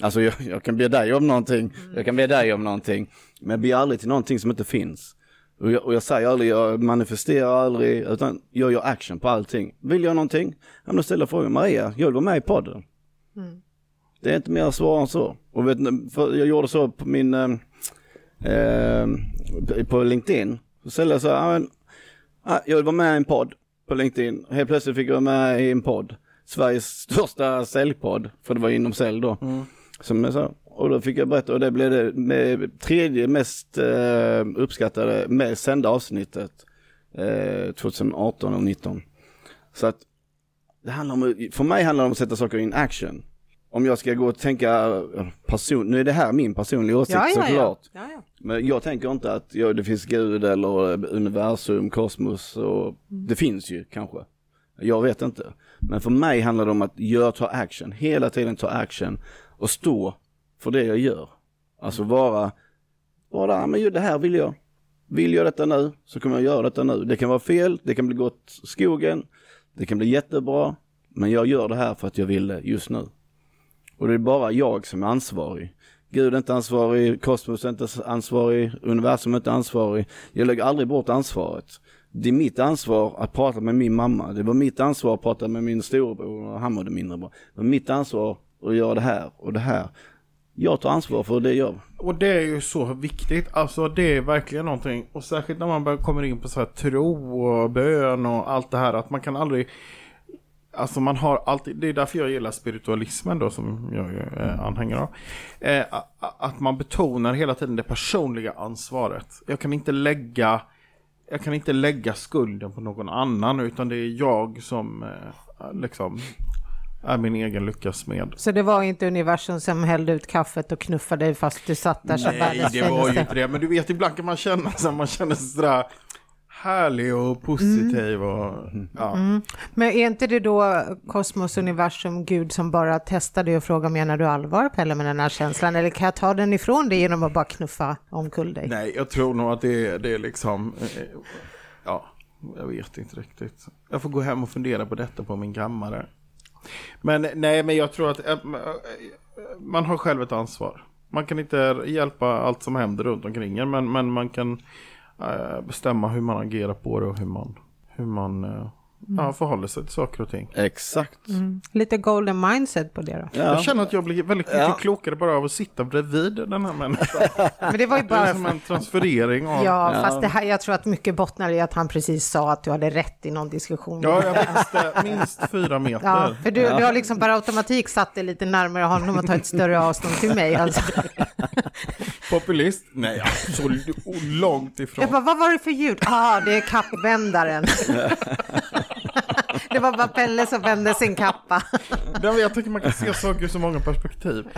Alltså jag, jag kan be dig om någonting, jag kan be dig om någonting, men jag ber aldrig till någonting som inte finns. Och jag, och jag säger aldrig, jag manifesterar aldrig, utan jag gör action på allting. Vill jag någonting? Ja, men då ställer jag frågan, Maria, jag vill vara med i podden. Det är inte mer svar än så. Och vet, ni, för jag gjorde så på min, eh, eh, på LinkedIn. Så ställde jag så här, ja, ah, jag vill vara med i en podd på LinkedIn. Helt plötsligt fick jag vara med i en podd. Sveriges största säljpodd, för det var inom sälj då. Som jag sa. Och då fick jag berätta och det blev det med tredje mest eh, uppskattade, med sända avsnittet eh, 2018 och 2019. Så att det handlar om, för mig handlar det om att sätta saker in action. om jag ska gå och tänka eh, person, nu är det här min personliga åsikt Ja, ja, såklart. ja. Men jag tänker inte att ja, det finns Gud eller eh, universum, kosmos och Mm. det finns ju kanske. Jag vet inte. Men för mig handlar det om att jag tar action, hela tiden ta action och stå för det jag gör. Alltså vara, vara, "Ja, men ju det här vill jag. Vill jag detta nu så kommer jag göra detta nu. Det kan vara fel, det kan bli gått skogen, det kan bli jättebra. Men jag gör det här för att jag vill det just nu. Och det är bara jag som är ansvarig. Gud är inte ansvarig, kosmos är inte ansvarig, universum är inte ansvarig. Jag lägger aldrig bort ansvaret. Det är mitt ansvar att prata med min mamma. Det var mitt ansvar att prata med min storebror han mådde mindre bra. Det var mitt ansvar att göra det här och det här. Jag tar ansvar för det jag gör. Och det är ju så viktigt. Alltså det är verkligen någonting. Och särskilt när man kommer in på så här tro och bön och allt det här. Att man kan aldrig... Alltså man har alltid, det är därför jag gillar spiritualismen då som jag är anhängare av. Eh, att man betonar hela tiden det personliga ansvaret. Jag kan inte lägga jag kan inte lägga skulden på någon annan utan det är jag som eh, liksom är min egen lyckas med. Så det var inte universum som hällde ut kaffet och knuffade dig fast du satt där som Nej, det var ju inte det. Men du vet, ibland kan man känna sig, man känner sig sådär härlig och positiv och ja. Men är inte det då kosmos, universum, Gud som bara testade dig och frågade menar du allvar Pelle med den här känslan? Eller kan jag ta den ifrån dig genom att bara knuffa omkull dig? Nej, jag tror nog att det är, det är liksom, eh, ja, jag vet inte riktigt. Jag får gå hem och fundera på detta på min kammare. Men nej, men jag tror att eh, eh, man har själv ett ansvar. Man kan inte hjälpa allt som händer runt omkring en, men, men man kan eh, bestämma hur man agerar på det och hur man, hur man ja, förhåller sig till saker och ting. Exakt. Lite golden mindset på det då. Ja. Jag känner att jag blir väldigt mycket Ja. klokare bara av att sitta bredvid den här människan. Men det var ju Det är bara... som en transferering av... Ja, Ja. fast det här, jag tror att mycket bottnar i att han precis sa att du hade rätt i någon diskussion. Ja, jag minns minst fyra meter. Ja, för du, du har liksom per automatik satt dig lite närmare honom och tagit större avstånd till mig. Alltså. Populist? Nej, absolut långt ifrån. Jag bara, vad var det för ljud? Ah, det är kappvändaren. det var bara Pelle som vände sin kappa. Jag tycker man kan se saker ur så många perspektiv.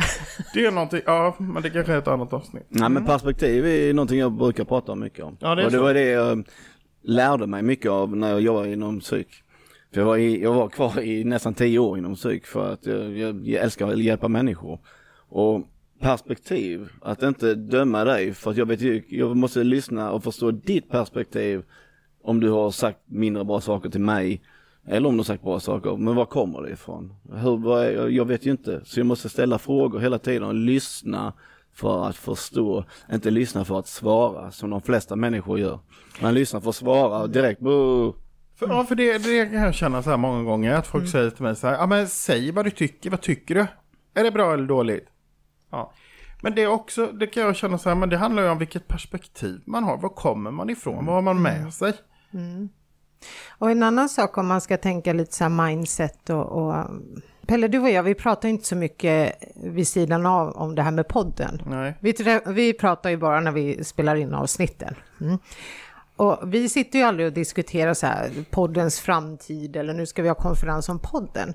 Det är någonting, ja, men det kanske är ett annat avsnitt. Nej men perspektiv är någonting jag brukar prata mycket om. Ja, det är och det så. var det jag lärde mig mycket av när jag jobbade inom psyk. För jag var, i, jag var kvar i nästan tio år inom psyk för att jag, jag, jag älskar att hjälpa människor. Och perspektiv, att inte döma dig för att jag vet ju, jag måste lyssna och förstå ditt perspektiv om du har sagt mindre bra saker till mig eller om har sagt bra saker. Men var kommer det ifrån? Hur, vad är, jag vet ju inte. Så jag måste ställa frågor hela tiden och lyssna för att förstå, inte lyssna för att svara som de flesta människor gör. Man lyssnar för att svara direkt. Boo. För, ja, för det, det kan jag känna så här många gånger, att folk säger till mig så här, ja men säg vad du tycker, vad tycker du? Är det bra eller dåligt? Ja. Men det är också, det kan jag känna så här, men det handlar ju om vilket perspektiv man har, var kommer man ifrån, vad har man med sig? Och en annan sak om man ska tänka lite så här mindset och, och Pelle, du och jag, vi pratar inte så mycket vid sidan av om det här med podden. Nej. Vi, vi pratar ju bara när vi spelar in avsnitten. Mm. Och vi sitter ju aldrig och diskuterar så här poddens framtid eller nu ska vi ha konferens om podden.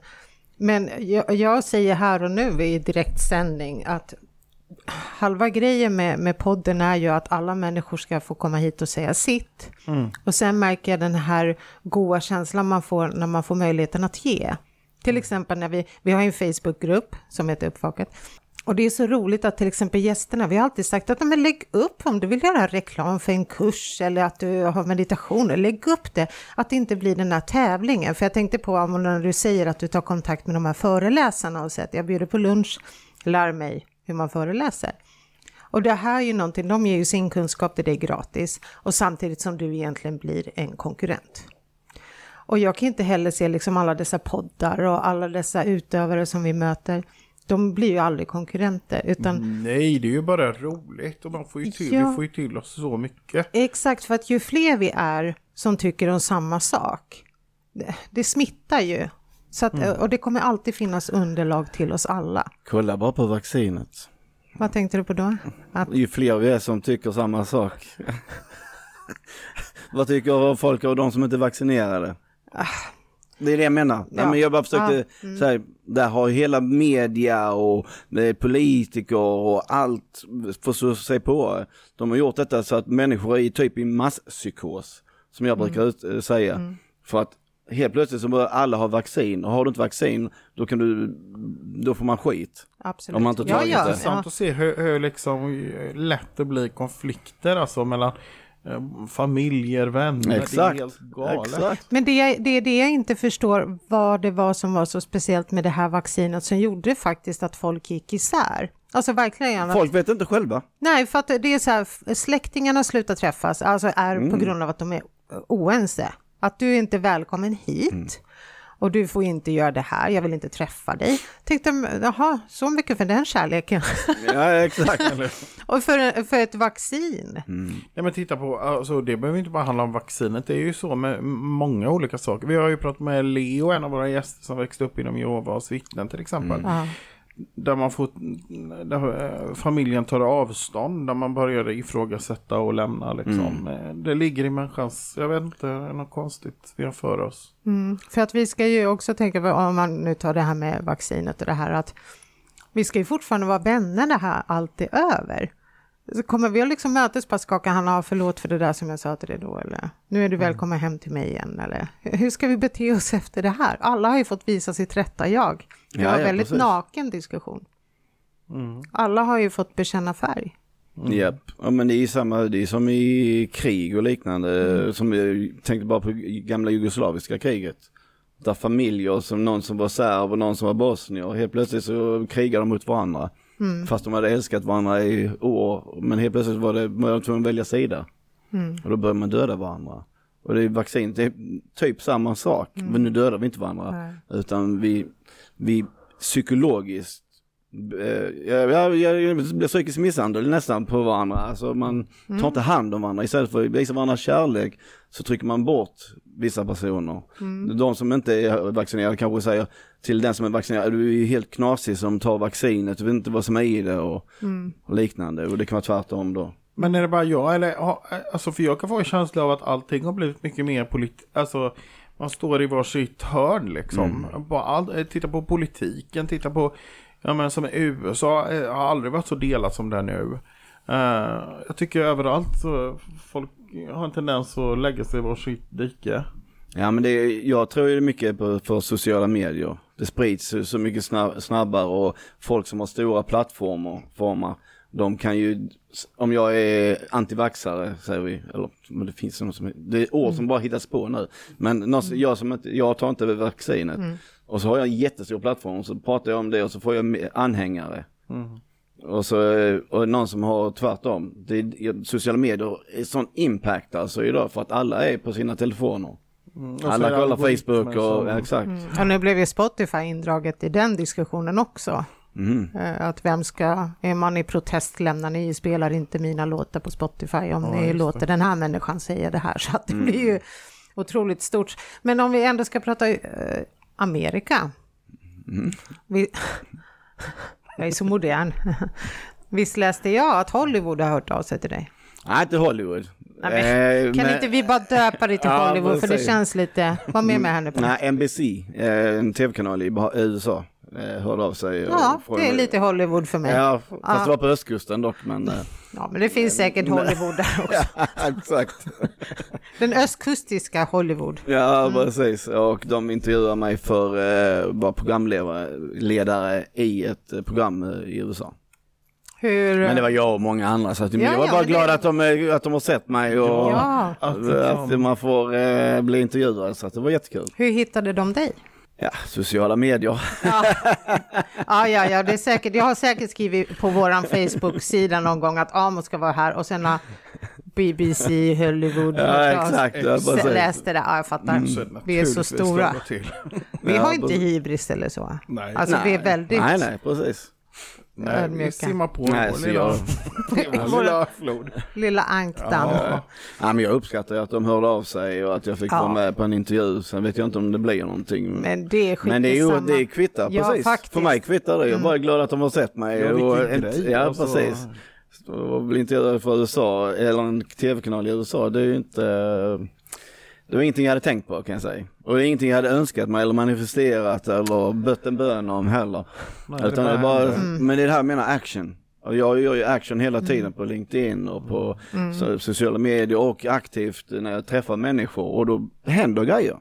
Men jag, jag säger här och nu i direktsändning att halva grejen med, med podden är ju att alla människor ska få komma hit och säga sitt. Och sen märker jag den här goa känslan man får när man får möjligheten att ge. Till exempel när vi, vi har en Facebookgrupp som heter Uppvaket. Och det är så roligt att till exempel gästerna, vi har alltid sagt att men lägg upp om du vill göra reklam för en kurs eller att du har meditation, lägg upp det. Att det inte blir den här tävlingen. För jag tänkte på när du säger att du tar kontakt med de här föreläsarna och säger att jag bjuder på lunch, lär mig hur man föreläser. Och det här är ju någonting, de ger ju sin kunskap till dig gratis och samtidigt som du egentligen blir en konkurrent. Och jag kan inte heller se liksom alla dessa poddar och alla dessa utövare som vi möter, de blir ju aldrig konkurrenter utan Nej, det är ju bara roligt och man får ju till, Ja. vi får ju till oss så mycket. exakt för att ju fler vi är som tycker om samma sak, det, det smittar ju. Så att, Och det kommer alltid finnas underlag till oss alla. Kolla bara på vaccinet. Vad tänkte du på då? Att, Ju fler vi är som tycker samma sak. Vad tycker folk av de som inte är vaccinerade? Det är det jag menar. Ja. Ja. men jag bara försökte, Ja, mm. så här, där har hela media och politiker och allt försökt sig på. De har gjort detta så att människor är typ i masspsykos, som jag brukar ut, eh, säga. För att helt plötsligt så börjar alla ha vaccin och har du inte vaccin då kan du, då får man skit. Absolut. Om man inte ja, tagit ja, det. intressant att se hur, hur liksom lätt det blir konflikter alltså mellan eh, familjer, vänner. Det är Exakt. helt galet. Exakt. Men det, det är det jag inte förstår, vad det var som var så speciellt med det här vaccinet som gjorde faktiskt att folk gick isär. Alltså verkligen. Folk vet inte själva. Nej, för att det är så här, släktingarna slutar träffas, alltså är Mm. på grund av att de är oense. Att du är inte välkommen hit. Mm. Och du får inte göra det här, jag vill inte träffa dig. Tänkte, jaha, så mycket för den kärleken. Ja exakt. och för, för ett vaccin. Ja, men titta på, alltså, det behöver inte bara handla om vaccinet. Det är ju så med många olika saker. Vi har ju pratat med Leo, en av våra gäster som växte upp inom Jehovas vittnen till exempel. Ja. Där man får, där eh, familjen tar avstånd, där man börjar ifrågasätta och lämna liksom. Eh, Det ligger i människans, jag vet inte, det är något konstigt vi har för oss. Mm, för att vi ska ju också tänka om man nu tar det här med vaccinet och det här att vi ska ju fortfarande vara vänner när det här allt är över. Så kommer vi att liksom mötas på att skaka hand och förlåt för det där som jag sa till dig då eller nu är du välkommen hem till mig igen eller hur ska vi bete oss efter det här? Alla har ju fått visa sitt rätta jag. Det var ja, väldigt precis. naken diskussion. Alla har ju fått bekänna färg. Japp, ja, men det är ju samma, det är som i krig och liknande. Som jag tänkte bara på gamla jugoslaviska kriget. Där familjer som någon som var serb och någon som var bosnier. Helt plötsligt så krigar de mot varandra. Fast de hade älskat varandra i år. Men helt plötsligt var det, var de tvungna att välja sida. Och då började man döda varandra. Och det är vaccin, det är typ samma sak. Men nu dödar vi inte varandra. Nej. Utan vi, vi psykologiskt eh, jag, jag, jag blir psykisk misshandel nästan på varandra. Alltså man tar inte hand om varandra. Istället för att visa varandra kärlek så trycker man bort vissa personer. De som inte är vaccinerade kanske säger till den som är vaccinerad, du är ju helt knasig som tar vaccinet, du vet inte vad som är i det och, och liknande. Och det kan vara tvärtom då. Men är det bara jag eller, alltså för jag kan få en känsla av att allting har blivit mycket mer politiskt, alltså man står i varsitt hörn liksom. Bara all, eh, titta på politiken, titta på, ja men som USA, eh, har aldrig varit så delat som det är nu. Eh, jag tycker överallt så folk har en tendens att lägga sig i varsitt dike. Ja men det är, jag tror ju mycket på, för sociala medier. Det sprids så- mycket snabb, snabbare och folk som har stora plattformar, formar, de kan ju, om jag är antivaxare säger vi, eller men det finns något som, det är ord som bara hittas på nu. Men någon, jag som inte, jag tar inte vaccinet. Och så har jag en jättestor plattform och så pratar jag om det och så får jag anhängare. Och så och någon som har tvärtom. Det sociala medier är sån impact alltså idag för att alla är på sina telefoner. Och är Alla kollar Facebook och, ja, exakt. Och nu blev ju Spotify indraget i den diskussionen också. Mm. Eh, Att vem ska, är man i protest lämnar ni spelar inte mina låtar på Spotify om Ja, ni låter det. den här människan säga det här. Så att det Mm. blir ju otroligt stort. Men om vi ändå ska prata eh, Amerika. Mm. Vi, jag är så modern. Visst läste jag att Hollywood har hört av sig till dig? Nej, inte Hollywood. Nej, men, Eh, kan men- inte vi bara döpa det till Ja, Hollywood för det känns lite, var med med henne på det. Nej, NBC, eh, en tv-kanal i USA, hörde av sig. Ja, det är lite Hollywood för mig. Ja, fast Ja. det var på östkusten dock, men... eh, Ja, men det finns säkert Hollywood där också. Exakt. Den östkustiska Hollywood. Ja, precis. Och de intervjuade mig för eh, vara programledare ledare i ett eh, program eh, i USA. Hur... Men det var jag och många andra så att, Ja, jag var ja, bara glad det- att, de, eh, att de har sett mig och Ja, Att, att man får eh, bli intervjuad så att det var jättekul. hur hittade de dig? Ja, sociala medier. Ja, ja, ja, ja det är säkert. Jag har säkert skrivit på våran Facebook-sida någon gång att Amos ska vara här och sen har BBC, Hollywood, Ja, jag exakt. Ja, s- precis. läste det. Ja, jag fattar. så Vi är så stora. Vi har inte hybris eller så. Nej. Alltså vi är väldigt... Nej, nej, precis. Nej, vi Ödmjuka. simmar på Nej, vår lilla, vår lilla flod. Lilla ankdamm. Ja. Ja, men jag uppskattar att de hörde av sig och att jag fick Ja. vara med på en intervju. Sen vet jag inte om det blir någonting. Men det är Men det är ju, skitsamma. det kvittar Ja, precis. faktiskt. För mig kvittar det. Jag är bara glad att de har sett mig. Ja, och inte- grej. ja Alltså- precis. Och bli intervjuad för USA, eller en tv-kanal i USA, det är ju inte... Det var ingenting jag hade tänkt på kan jag säga. Och det är ingenting jag hade önskat mig eller manifesterat eller bött en bön om heller. Nej, Utan det det bara händer. men det är det här jag menar action. Och jag gör ju action hela tiden på LinkedIn och på so sociala medier och aktivt när jag träffar människor och då händer grejer.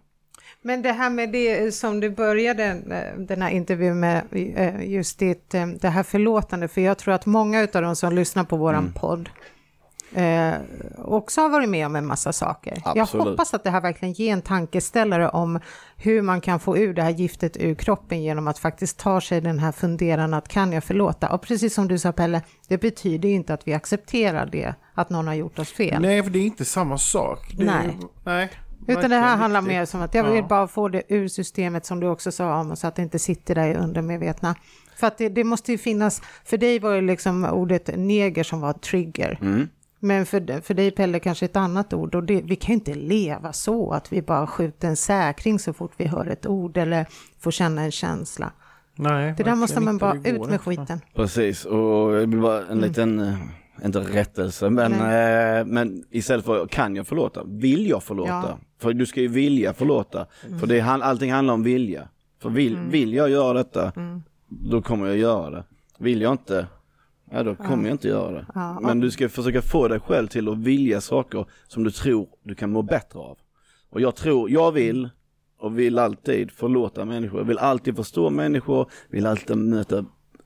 Men det här med det som du började eh, den här intervjun med, eh, just ditt, eh, det här förlåtande, för jag tror att många av de som lyssnar på våran podd eh, också har varit med om en massa saker. Jag Absolut. hoppas att det här verkligen ger en tankeställare om hur man kan få ur det här giftet ur kroppen genom att faktiskt ta sig den här funderan att kan jag förlåta? Och precis som du sa Pelle, det betyder ju inte att vi accepterar det, att någon har gjort oss fel. Nej, för det är inte samma sak. Det Nej. nej. Utan det här handlar riktigt. mer som att jag Ja. vill bara få det ur systemet som du också sa om, så att det inte sitter där i undermedvetna. För att det, det måste ju finnas, för dig var det liksom ordet neger som var trigger. Mm. Men för, för dig Pelle kanske ett annat ord och det, vi kan ju inte leva så att vi bara skjuter en säkring så fort vi hör ett ord eller får känna en känsla. Nej, Det där måste man bara Det ut med skiten. Precis och jag vill bara en liten, eh, inte rättelse men, eh, men istället för kan jag förlåta, vill jag förlåta? Ja. För du ska ju vilja förlåta. För det, allting handlar om vilja. För vill, vill jag göra detta, då kommer jag göra det. Vill jag inte, ja då kommer jag inte göra det. Ja. Men du ska försöka få dig själv till att vilja saker som du tror du kan må bättre av. Och jag tror, jag vill och vill alltid förlåta människor. Jag vill alltid förstå människor, vill alltid möta,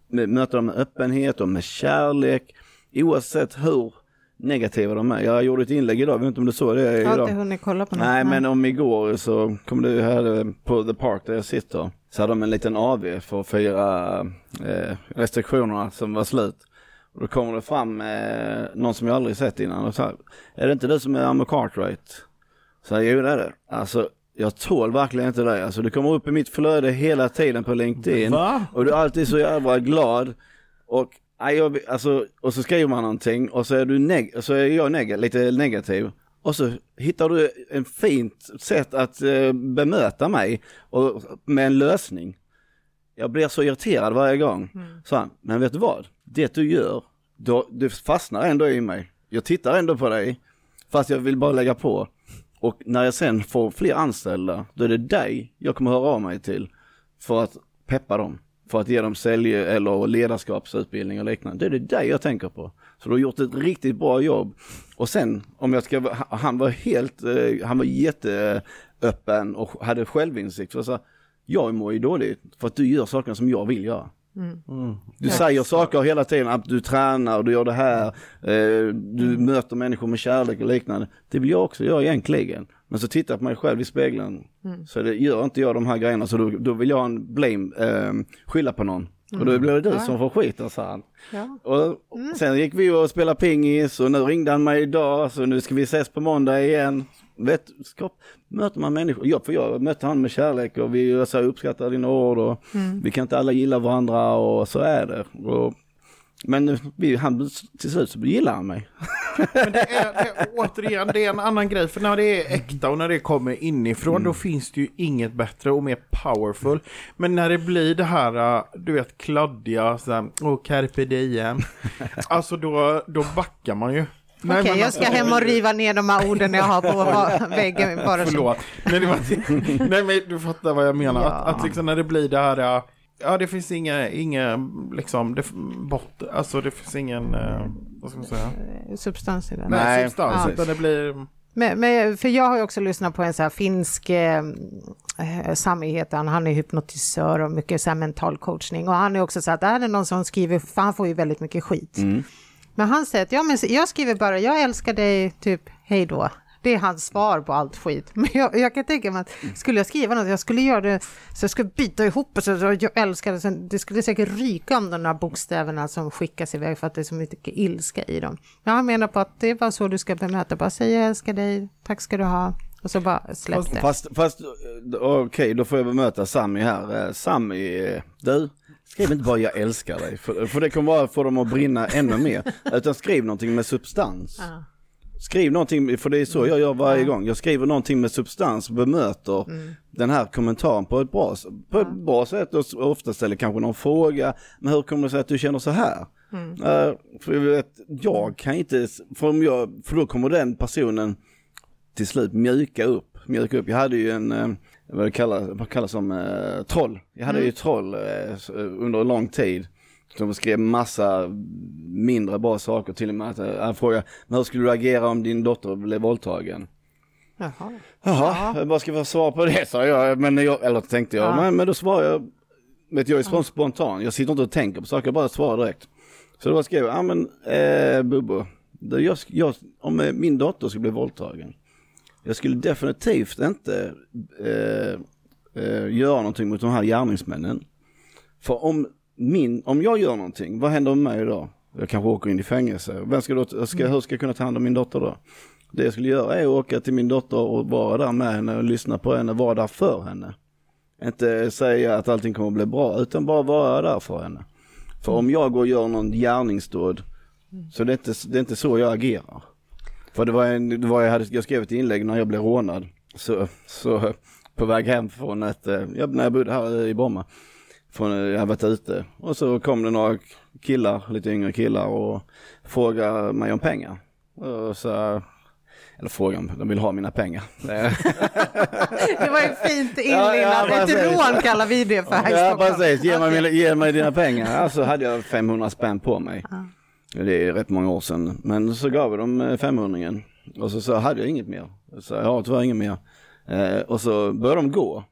möta dem med öppenhet och med kärlek. Oavsett hur negativa de är. Jag gjorde ett inlägg idag, jag vet inte om du såg det Jag har idag? inte hunnit kolla på något. Nej men om igår så kom det här eh, på The Park där jag sitter. Så hade de en liten AV för att fira eh, restriktionerna som var slut. Och då kommer det fram eh, någon som jag aldrig sett innan och så här, är det inte du som är Amo Cartwright? Så jag, jo det är det. Alltså jag tål verkligen inte det. Alltså du kommer upp i mitt flöde hela tiden på LinkedIn. Va? Och du är alltid så jävla glad. Och, jag, alltså, och så skriver man någonting och så är, du neg- så är jag neg- lite negativ. Och så hittar du en fint sätt att eh, bemöta mig och, med en lösning. Jag blir så irriterad varje gång. Så han, men vet du vad? Det du gör, då, det fastnar ändå i mig. Jag tittar ändå på dig, fast jag vill bara lägga på. Och när jag sen får fler anställda, då är det dig jag kommer höra av mig till för att peppa dem. För att ge dem sälj eller ledarskapsutbildning och liknande. Det är det dig jag tänker på. Så du har gjort ett riktigt bra jobb. Och sen, om jag ska, vara- han var helt, eh, han var jätteöppen och hade självinsikt. För så, jag mår ju dåligt för att du gör saker som jag vill göra. Du säger saker hela tiden, att du tränar, du gör det här, eh, du möter människor med kärlek och liknande. Det vill jag också göra egentligen. Men så tittar jag på mig själv i spegeln, så det gör inte jag de här grejerna, så då, då vill jag ha en blame, eh, skylla på någon. Och då blir det du som får skiten, sa han. Ja. Och sen gick vi och spelade pingis och nu ringde han mig idag, så nu ska vi ses på måndag igen. Vet, ska, möter man människor, ja, för jag mötte han med kärlek och vi jag sa, uppskattar dina ord och vi kan inte alla gilla varandra och så är det. Och, men vi, han, till slut så gillar han mig. Men det är, det är återigen, det är en annan grej. För när det är äkta och när det kommer inifrån, då finns det ju inget bättre och mer powerful. Men när det blir det här, äh, du vet, kladdiga, såhär, och carpe diem. Alltså då, då backar man ju. Okej, men jag ska alltså- hem och riva ner de här orden jag har på väggen. Bara så. Förlåt. Nej, det var, nej men du fattar vad jag menar. Ja. Att, att liksom när det blir det här, ja det finns inga, inga liksom, det, bort, alltså det finns ingen, äh, vad ska man säga? Substans i det. Nej, Nej, substans, precis. utan det blir... Men, men, för jag har ju också lyssnat på en så här finsk, eh, eh, Sami heter han, han är hypnotisör och mycket så här mental coachning. Och han är också så att det här är någon som skriver, för han får ju väldigt mycket skit. Men han säger att ja, men jag skriver bara, jag älskar dig, typ, hej då. Det är hans svar på allt skit. Men jag, jag kan tänka mig att skulle jag skriva något, jag skulle göra det så jag skulle byta ihop och så, så jag älskar det. Sen, det skulle säkert ryka om de där bokstäverna som skickas iväg för att det är så mycket ilska i dem. Men han menar på att det är bara så du ska bemöta. Bara säga jag älskar dig, tack ska du ha. Och så bara släpp det. Fast, fast eh, okej, då får jag bemöta Sami här. Eh, Sami, eh, du, skriv inte bara jag älskar dig, för, för det kommer bara få dem att brinna ännu mer. Utan skriv någonting med substans. Ja. Skriv någonting, för det är så jag gör varje gång. Jag skriver någonting med substans, bemöter den här kommentaren på ett bra, på ett bra sätt och ofta ställer kanske någon fråga. Men hur kommer det sig att du känner så här? Eh, för jag, vet, jag kan inte, för, om jag, för då kommer den personen till slut mjuka upp. mjuka upp. Jag hade ju en, eh, vad det kallas, vad kallas som, eh, troll. Jag hade ju ett troll eh, s- under en lång tid. Som skrev massa mindre bra saker till och med att eh, han frågade, men hur skulle du agera om din dotter blev våldtagen? Jaha. Jaha, vad ska jag svara på det sa jag, men jag, eller tänkte jag, Ja. men, men då svarade jag, vet jag är spontan, jag sitter inte och tänker på saker, jag bara svarar direkt. Så då skrev jag, ja men eh, Bubbo, jag, jag, om eh, min dotter skulle bli våldtagen, jag skulle definitivt inte eh, eh, göra någonting mot de här gärningsmännen. För om, min, om jag gör någonting, vad händer med mig då? Jag kanske åker in i fängelse. Vem ska då, ska, hur ska jag kunna ta hand om min dotter då? Det jag skulle göra är att åka till min dotter och vara där med henne och lyssna på henne, vara där för henne. Inte säga att allting kommer att bli bra, utan bara vara där för henne. För om jag går och gör någon gärningsdåd, så det är inte, det är inte så jag agerar. För det var, en, det var jag, hade, jag skrev ett inlägg när jag blev rånad. Så, så på väg hem från ett, eh, ja, när jag bodde här i Bromma. Från, eh, jag hade varit ute. Och så kom det några killar, lite yngre killar och frågade mig om pengar. Och så, eller frågan, de vill ha mina pengar. Det var ju fint Ja, ja, inlindat. Ett rån kallar vi det för här i Ja precis, ge mig, mina- ge mig dina pengar. Alltså hade jag 500 spänn på mig. Det är rätt många år sedan. Men så gav vi dem eh, 500 och så, så hade jag inget mer. Så jag har tyvärr inget mer. Eh, och så började de gå.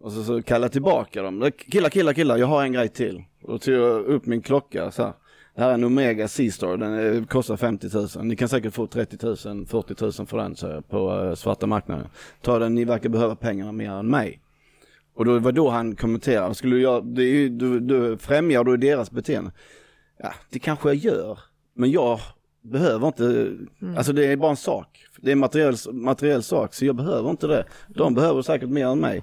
Och så, så kallade jag tillbaka dem. Killar, killar, killar, jag har en grej till. Och då tog jag upp min klocka så här. Det här är en Omega C-Star, den kostar 50 000. Ni kan säkert få 30 000, 40 000 för den så, jag, på eh, svarta marknaden. Ta den, ni verkar behöva pengarna mer än mig. Och då var då han kommenterade, skulle jag, det är ju, du, du främjar då deras beteende. Ja, det kanske jag gör, men jag behöver inte, alltså det är bara en sak. Det är en materiell, materiell sak, så jag behöver inte det. De behöver säkert mer än mig.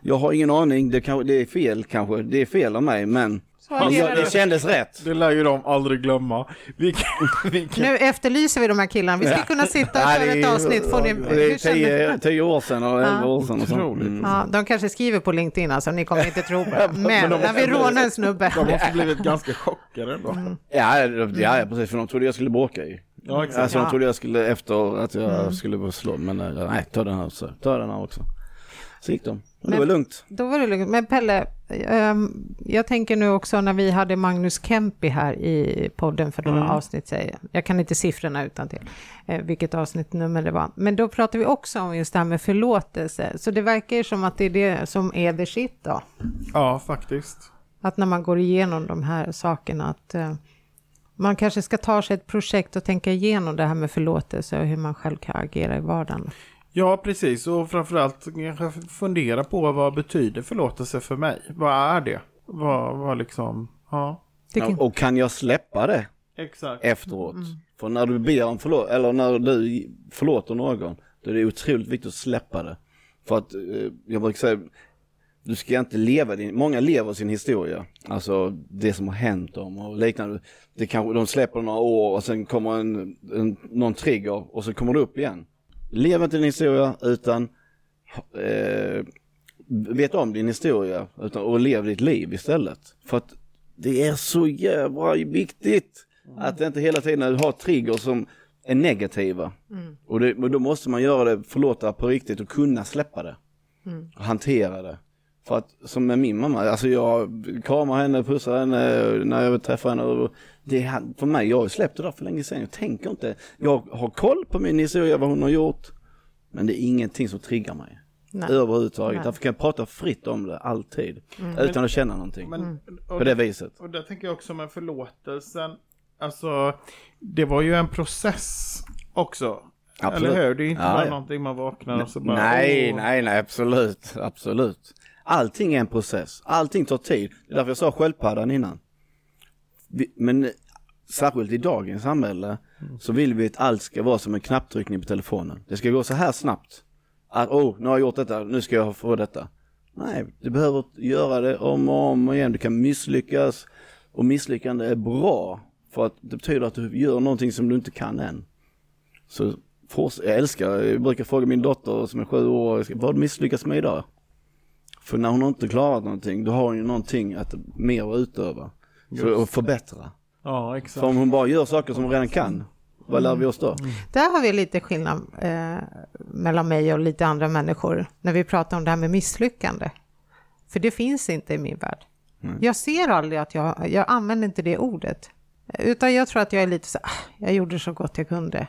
Jag har ingen aning, det, kan, det är fel kanske, det är fel av mig, men jag, du. det kändes rätt. Det lär ju de aldrig glömma. Vi kan, vi kan, Nu efterlyser vi de här killarna. Vi ska kunna sitta och köra ett avsnitt. Får ni, Det är tio, tio år sedan och elva år sedan. Och så. Mm. Ja, de kanske skriver på LinkedIn alltså, ni kommer inte tro på det. Men när vi rånar en snubbe. de måste blivit ganska chockade ändå. Mm. Ja, ja, ja, precis, för de trodde jag skulle bråka i. Ja, exakt. Alltså Ja. de trodde jag skulle efter att jag skulle få slå, men eh, nej, ta den här också. Ta den här också. Så gick de. Och det Men- var lugnt. Då var det lugnt. Men Pelle, jag tänker nu också när vi hade Magnus Kempi här i podden för några avsnitt, säger jag. Jag kan inte siffrorna utan till eh, vilket avsnittnummer det var. Men då pratade vi också om just det här med förlåtelse. Så det verkar ju som att det är det som är the shit då. Ja, faktiskt. Att när man går igenom de här sakerna att eh, man kanske ska ta sig ett projekt och tänka igenom det här med förlåtelse och hur man själv kan agera i vardagen. Ja, precis. Och framförallt kanske fundera på vad betyder förlåtelse för mig? Vad är det? Vad, vad liksom, ja. Ja, och kan jag släppa det Exakt. efteråt? För när du ber om förlåt, eller när du förlåter någon, då är det otroligt viktigt att släppa det. För att, eh, jag brukar säga, du ska inte leva din, många lever sin historia. Alltså det som har hänt dem och liknande. Det kanske, de släpper några år och sen kommer en, en, någon trigger och så kommer det upp igen. Lev inte din historia utan eh, vet om din historia utan, och lev ditt liv istället. För att det är så jävla viktigt att inte hela tiden ha triggers som är negativa. Och, det, och då måste man göra det, förlåta på riktigt och kunna släppa det. Och hantera det. För att som med min mamma, alltså jag kramar henne, pussar henne när jag träffar henne. Och det är, för mig, jag har släppt det där för länge sedan. Jag tänker inte, jag har koll på min historia, vad hon har gjort. Men det är ingenting som triggar mig. Nej. Överhuvudtaget. Nej. Därför kan jag prata fritt om det, alltid. Utan att känna någonting. Men, och, På det viset. och där tänker jag också med förlåtelsen. Alltså, det var ju en process också. Absolut. Eller hur? Det är inte Ja, bara ja. någonting man vaknar och så bara... Nej, åh. nej, nej, absolut, absolut. Allting är en process, allting tar tid. Det är därför jag sa sköldpaddan innan. Vi, men eh, särskilt i dagens samhälle så vill vi att allt ska vara som en knapptryckning på telefonen. Det ska gå så här snabbt. Att, oh, nu har jag gjort detta, nu ska jag få detta. Nej, du behöver göra det om och om igen. Du kan misslyckas och misslyckande är bra. För att det betyder att du gör någonting som du inte kan än. Så jag älskar, jag brukar fråga min dotter som är sju år, vad misslyckas med idag? För när hon inte klarat någonting, då har hon ju någonting att mer att utöva. För att förbättra. Ja, exakt. För om hon bara gör saker som hon redan kan, Vad lär vi oss då? Där har vi lite skillnad eh, mellan mig och lite andra människor när vi pratar om det här med misslyckande. För det finns inte i min värld. Jag ser aldrig att jag, jag använder inte det ordet. Utan jag tror att jag är lite så "Ah, jag gjorde så gott jag kunde.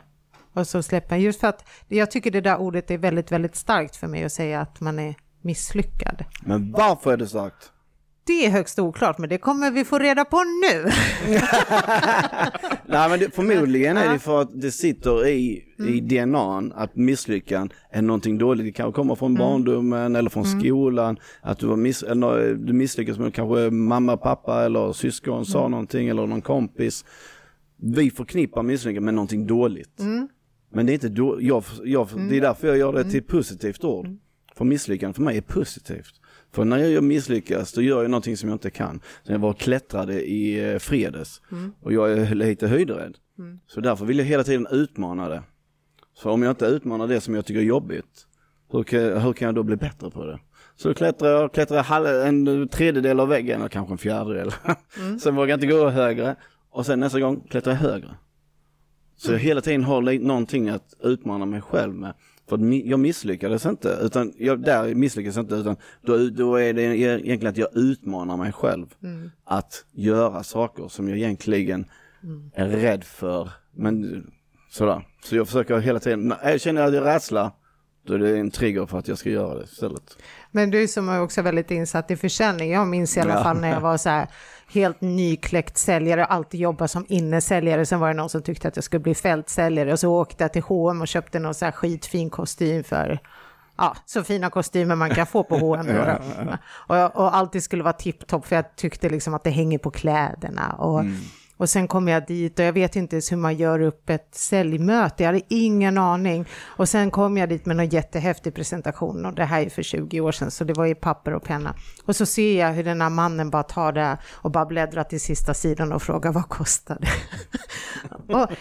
Och så släpper jag, just för att jag tycker det där ordet är väldigt, väldigt starkt för mig att säga att man är misslyckad. Men varför är det sagt? Det är högst oklart, men det kommer vi få reda på nu. Nej men det, förmodligen är det för att det sitter i, i DNAn att misslyckan är någonting dåligt. Det kan komma från barndomen eller från skolan. Att du, var miss, eller, du misslyckas med kanske mamma, pappa eller syskon sa någonting eller någon kompis. Vi förknippar misslyckande med någonting dåligt. Men det är inte då, jag, jag, det är därför jag gör det till ett positivt ord. För misslyckande för mig är positivt. För när jag misslyckas då gör jag någonting som jag inte kan. Så jag var och klättrade i eh, fredags och jag är lite höjdrädd. Så därför vill jag hela tiden utmana det. Så om jag inte utmanar det som jag tycker är jobbigt, hur kan, hur kan jag då bli bättre på det? Så klättrar jag, klättrar halv, en tredjedel av väggen, eller kanske en fjärdedel. sen vågar jag inte gå högre. Och sen nästa gång klättrar jag högre. Så jag hela tiden har någonting att utmana mig själv med. För jag misslyckades inte, utan jag, där misslyckades jag inte, utan då, då är det egentligen att jag utmanar mig själv. Att göra saker som jag egentligen är rädd för. Men sådär. Så jag försöker hela tiden, jag känner att jag rädsla, då är det en trigger för att jag ska göra det istället. Men du som är också väldigt insatt i försäljning, jag minns i alla Ja. fall när jag var så här helt nykläckt säljare, alltid jobbat som innesäljare, sen var det någon som tyckte att jag skulle bli fältsäljare och så åkte jag till H&M och köpte någon så här skitfin kostym för Ja, så fina kostymer man kan få på H&M. då då. Och, och alltid skulle vara tipptopp för jag tyckte liksom att det hänger på kläderna. Och, och sen kom jag dit och jag vet inte ens hur man gör upp ett säljmöte. Jag hade ingen aning. Och sen kom jag dit med någon jättehäftig presentation och det här är för 20 år sedan så det var i papper och penna. Och så ser jag hur den här mannen bara tar det och bara bläddrar till sista sidan och frågar vad kostar det? och,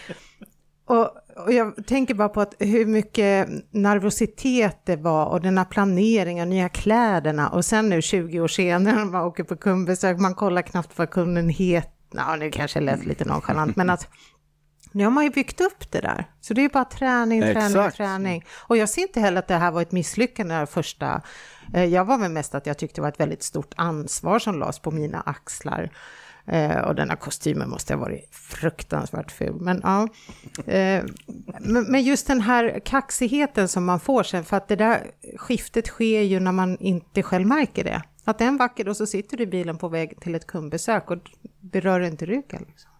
och, och jag tänker bara på att hur mycket nervositet det var och den här planeringen, nya kläderna och sen nu 20 år senare när man åker på kundbesök, man kollar knappt vad kunden heter. Ja, nu kanske lät lite nonchalant, men att nu har man ju byggt upp det där. Så det är bara träning, träning, Exakt. träning. Och jag ser inte heller att det här var ett misslyckande det första. Eh, Jag var väl mest att jag tyckte det var ett väldigt stort ansvar som lades på mina axlar. Eh, och den här kostymen måste ha varit fruktansvärt ful. Men ja, eh, men just den här kaxigheten som man får sen, för att det där skiftet sker ju när man inte själv märker det. Att en vacker dag så sitter du i bilen på väg till ett kundbesök och berör inte ryggen. Liksom.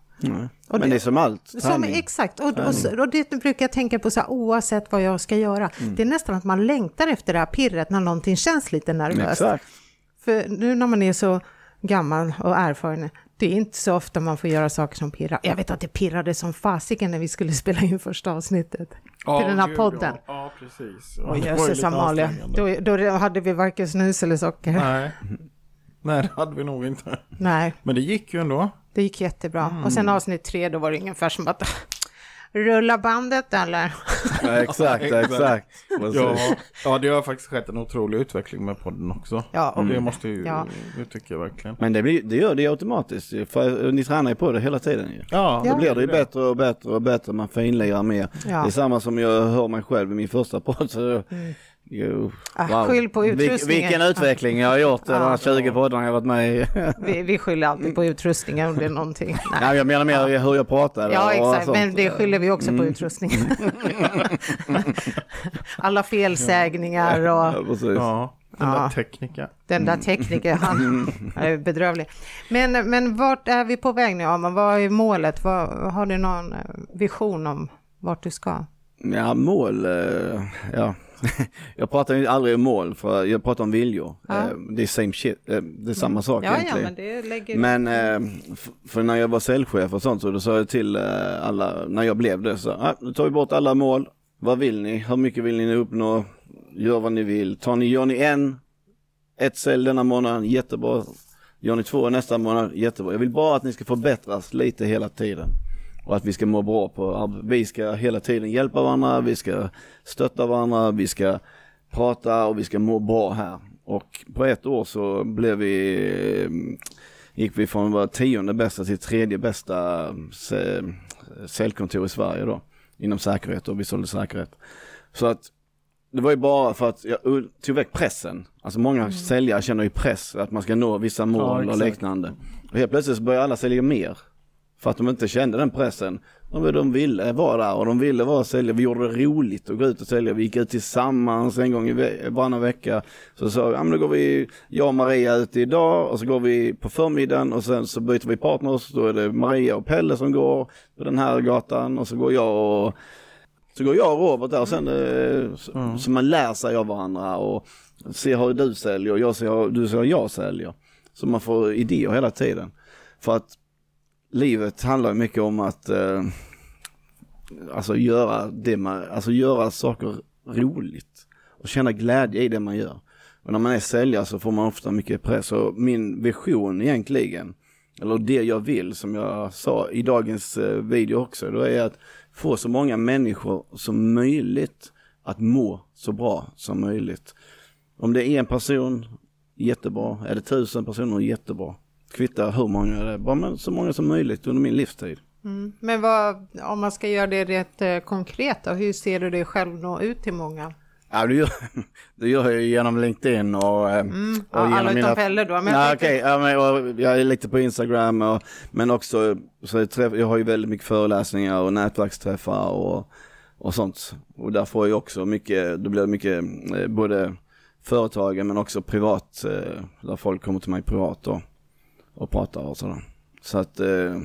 Och Men det är som allt, Som, exakt, och, och, och det brukar jag tänka på så här, oavsett vad jag ska göra. Mm. Det är nästan att man längtar efter det här pirret när någonting känns lite nervöst. Exakt. För nu när man är så gammal och erfaren, det är inte så ofta man får göra saker som pirrar. Jag vet att det pirrade som fasiken när vi skulle spela in första avsnittet Ja, till den här gud, podden. Ja, ja precis. Och jösses Amalia, då, då hade vi varken snus eller socker. Nej. Nej, det hade vi nog inte. Nej, Men det gick ju ändå. det gick jättebra. Och Mm. sen avsnitt tre, då var det ungefär som att rulla bandet eller? Ja, exakt, exakt. Ja, ja, det har faktiskt skett en otrolig utveckling med podden också. Ja, och- Det måste ju, Ja. det tycker jag verkligen. Men det, blir, det gör det ju automatiskt, för ni tränar ju på det hela tiden ju. Ja, Då blir det ju bättre och bättre och bättre, man finlirar mer. Ja. Det är samma som jag hör mig själv i min första podd. Så, jo, Ah, skyll på Vil- utrustningen. vilken utveckling jag har gjort, Ja. de här 20 poddarna jag varit med i. Vi, vi skyller alltid på utrustningen om det är någonting. Nej. Nej, jag menar mer hur jag pratar. Ja, exakt, men det skyller vi också på utrustningen. Alla felsägningar Ja, och precis. ja den Ja. där tekniken. den där teknikern, han är bedrövlig. Men, men vart är vi på väg nu, Arman? Vad är målet? Vad, har du någon eh, vision om vart du ska? Ja, mål, eh, ja. jag pratar ju aldrig om mål, för jag pratar om viljor. Ja. Eh, Det är same shit, eh, det är samma sak Ja, ja, egentligen. men det lägger... Men eh, för när jag var säljchef och sånt så då sa jag till alla, när jag blev det så, ah, nu tar vi bort alla mål. Vad vill ni? Hur mycket vill ni uppnå? Gör vad ni vill. Tar ni, gör ni en, ett sälj denna månad, jättebra. Gör ni två nästa månad, jättebra. Jag vill bara att ni ska förbättras lite hela tiden. Och att vi ska må bra på, vi ska hela tiden hjälpa varandra, vi ska stötta varandra, vi ska prata och vi ska må bra här. Och på ett år så blev vi, eh, gick vi från att vara tionde bästa till tredje bästa sä- säljkontor i Sverige då. Inom säkerhet och vi sålde säkerhet. Så att det var ju bara för att jag tog väck pressen. Alltså många säljare känner ju press att man ska nå vissa mål och exakt. liknande. Och helt plötsligt så började alla sälja mer. För att de inte kände den pressen. De, de ville vara där och de ville vara sälja. Vi gjorde det roligt att gå ut och sälja. Vi gick ut tillsammans en gång i ve- varannan vecka. Så sa vi, ja men då går vi, jag och Maria ut idag och så går vi på förmiddagen och sen så byter vi partners. Då är det Maria och Pelle som går på den här gatan och så går jag och så går jag och Robert där och sen eh, så, så man lär sig av varandra och ser hur du säljer och jag ser hur du ser hur jag säljer. Så man får idéer hela tiden. För att livet handlar mycket om att eh, alltså göra det man, alltså göra saker roligt och känna glädje i det man gör. Och när man är säljare så får man ofta mycket press och min vision egentligen, eller det jag vill som jag sa i dagens eh, video också, då är att få så många människor som möjligt att må så bra som möjligt. Om det är en person, jättebra. Är det tusen personer, jättebra. Kvittar hur många det är, bara men så många som möjligt under min livstid. Men vad, om man ska göra det rätt eh, konkret då, hur ser du dig själv nå ut till många? Ja, det gör, det gör jag genom LinkedIn och, eh, och Mm. Ja, alla utom Pelle då, men jag Nej, okej, ja, men, och, Jag är lite på Instagram och, men också så jag, träff, jag har ju väldigt mycket föreläsningar och nätverksträffar och, och sånt. Och där får jag också mycket, det blir mycket eh, både företagen men också privat, där folk kommer till mig privat och, och pratar och sådär. Så att eh,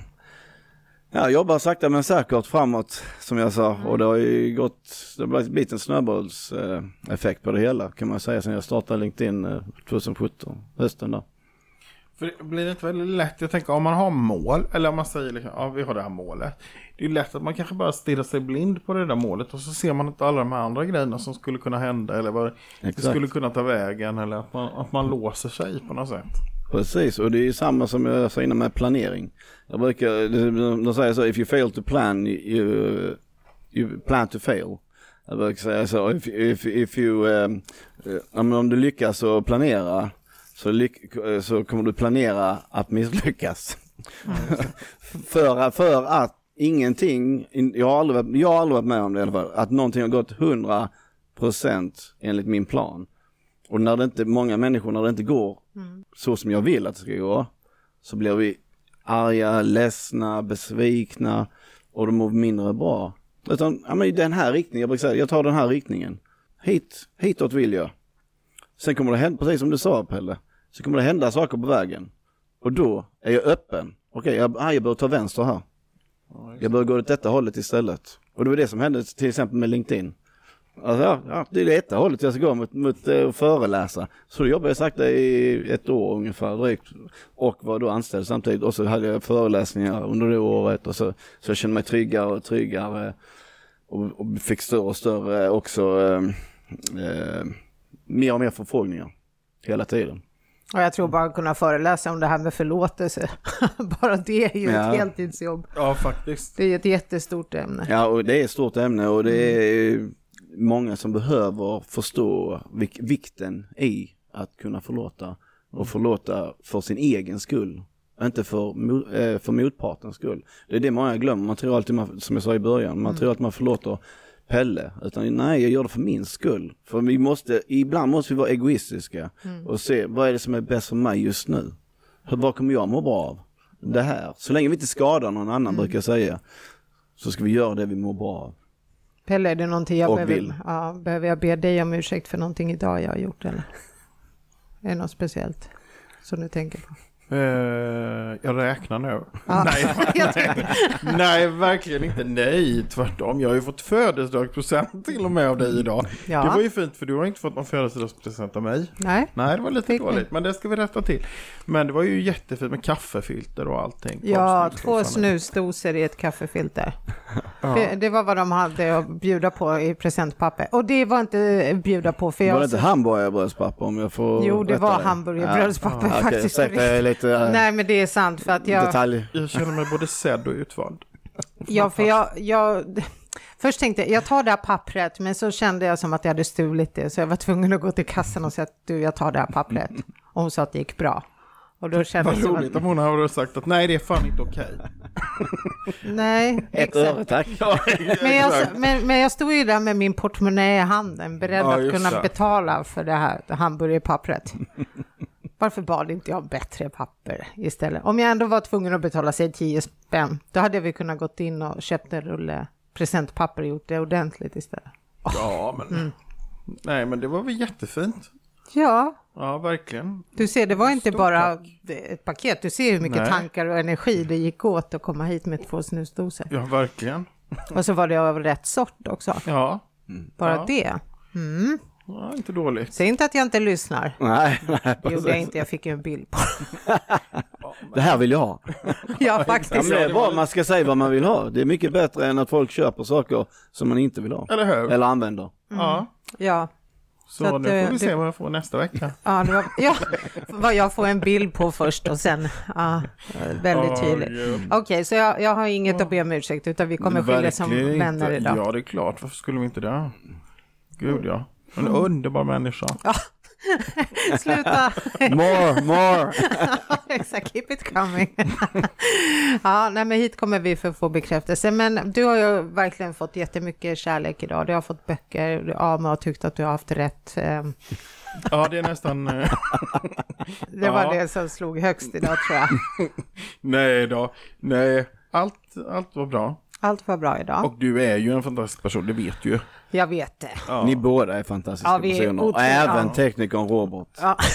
Ja, jag jobbar sakta men säkert framåt som jag sa och det har ju gått, det har blivit en snöbollseffekt på det hela kan man säga sen jag startade LinkedIn eh, 2017, hösten där. För det blir det inte väldigt lätt, jag tänker om man har mål, eller om man säger liksom, ja vi har det här målet. Det är lätt att man kanske bara stirrar sig blind på det där målet och så ser man inte alla de här andra grejerna som skulle kunna hända eller vad det skulle kunna ta vägen eller att man, att man låser sig på något sätt. Precis, och det är ju samma som jag sa innan med planering. Jag brukar, de- säger så, if you fail to plan, you, you plan to fail. Jag brukar säga så, if, if, if you, um, eh, om, du lyckas och planera så, lyck, så kommer du planera att misslyckas. för, för att ingenting, jag har, aldrig, varit- jag har aldrig varit med om det i alla fall, att någonting har gått 100% enligt min plan. Och när det inte, många människor, när det inte går så som jag vill att det ska gå, så blir vi arga, ledsna, besvikna och de mår mindre bra. Utan, ja men i den här riktningen, jag brukar säga, jag tar den här riktningen. Hit, hitåt vill jag. Sen kommer det hända, precis som du sa Pelle, så kommer det hända saker på vägen. Och då är jag öppen. Okej, jag, ah, jag bör ta vänster här. Jag bör gå åt detta hållet istället. Och det var det som hände till exempel med LinkedIn. Alltså, ja, ja, det är det etta hållet jag ska gå mot, mot eh, att föreläsa. Så då jobbade jag sakta i ett år ungefär drygt. Och var då anställd samtidigt. Och så hade jag föreläsningar under det året. Och så, så jag kände mig tryggare och tryggare. Och, och fick större och större också, eh, eh, mer och mer förfrågningar. Hela tiden. Och jag tror bara att kunna föreläsa om det här med förlåtelse. bara det är ju Ja. ett heltidsjobb. Ja faktiskt. Det är ett jättestort ämne. Ja, och det är ett stort ämne och det är många som behöver förstå vik- vikten i att kunna förlåta. Och förlåta för sin egen skull. Inte för, eh, för motpartens skull. Det är det många glömmer. Man tror alltid, man, som jag sa i början, man tror att man förlåter Pelle. Utan nej, jag gör det för min skull. För vi måste, ibland måste vi vara egoistiska och se vad är det som är bäst för mig just nu. Hur- Vad kommer jag må bra av? Det här. Så länge vi inte skadar någon annan brukar jag säga. Så ska vi göra det vi mår bra av. Pelle, är det någonting jag behöver, ja, behöver jag be dig om ursäkt för någonting idag jag har gjort eller? Är det något speciellt som du tänker på? Eh, jag räknar nu. Ja. Nej, Jag nej, verkligen inte. Nej, tvärtom. Jag har ju fått födelsedagspresent till och med av dig idag. Ja. Det var ju fint för du har inte fått någon födelsedagspresent av mig. Nej, Nej, det var lite Fick ni? dåligt, men det ska vi rätta till. Men det var ju jättefint med kaffefilter och allting. ja, två och sådana. snusdosor i ett kaffefilter. Ja. Det, det var vad de hade att bjuda på i presentpapper. Och det var inte bjuda på för Var det jag... inte hamburgerbrödspapper om jag får Jo, det var hamburgerbrödspapper Ja, faktiskt. jag är lite äh, Nej, men det är sant för att jag... detalj. Jag känner mig både sedd och utvald. Ja, för jag, jag... Först tänkte jag, jag tar det här pappret, men så kände jag som att jag hade stulit det, så jag var tvungen att gå till kassan och säga att du, jag tar det här pappret. Och hon sa att det gick bra. Och då kändes Vad roligt att, om hon hade sagt att nej det är fan inte okej. nej, Ett exakt. öre tack. Men jag, men, men jag stod ju där med min portmonnä i handen, beredd Ja, att kunna det. betala för det här hamburgerpappret. Varför bad inte jag om bättre papper istället? Om jag ändå var tvungen att betala sig 10 spänn, då hade vi kunnat gått in och köpt en rulle presentpapper och gjort det ordentligt istället. Ja men. Mm. Nej men det var väl jättefint. Ja, Ja verkligen. du ser, det var inte Stort bara tack. ett paket. Du ser hur mycket Nej. tankar och energi det gick åt att komma hit med två snusdosor. Ja verkligen. Och så var det av rätt sort också. Ja. Bara Ja. det. Mm. Ja inte dåligt. Säg inte att jag inte lyssnar. Nej, nej Det gjorde jag inte, jag fick ju en bild på Det här vill jag ha. Ja, Ja, faktiskt. men det är bra, man ska säga vad man vill ha. Det är mycket bättre än att folk köper saker som man inte vill ha. Eller hur? Eller använder. Ja. Ja, Så, Så att, nu får eh, vi se det- vad jag får nästa vecka. ja, det var, ja, vad jag får en bild på först och sen, ja, väldigt tydligt. Okej, så jag, jag har inget att be om ursäkt, utan vi kommer skiljas som vänner idag. Ja det är klart, varför skulle vi inte det? Gud ja. En underbar människa. Sluta! More, more. Exakt, keep it coming. ja, nej men hit kommer vi för att få bekräftelse. Men du har ju verkligen fått jättemycket kärlek idag. Du har fått böcker, Ama har tyckt att du har haft rätt. Eh, Ja det är nästan... eh, Det var Ja. det som slog högst idag tror jag. Nej då. Nej. Allt, allt var bra. Allt var bra idag. Och du är ju en fantastisk person, det vet du ju. Jag vet det. Ja. Ni båda är fantastiska Ja, vi är personer. Och även teknikern Robert. Ja.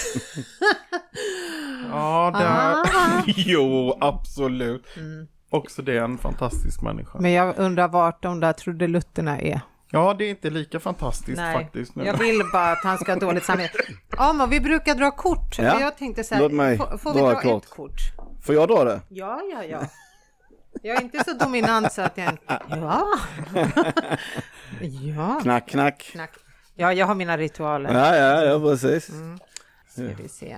Ja, där. jo, absolut. Mm. Också det är en fantastisk människa. Men jag undrar vart de där trudelutterna är. Ja, det är inte lika fantastiskt Nej, faktiskt. Nu. jag vill bara att han ska ha dåligt samvete. Ja, men vi brukar dra kort. Ja. Jag tänkte så här, Låt mig får, får vi dra dra ett kort? Får jag dra det? Ja, ja, ja. Jag är inte så dominant så att jag... Ja. ja. Knack, knack. Knack. Ja, jag har mina ritualer. Ja, ja, ja precis. Mm. Ska vi se.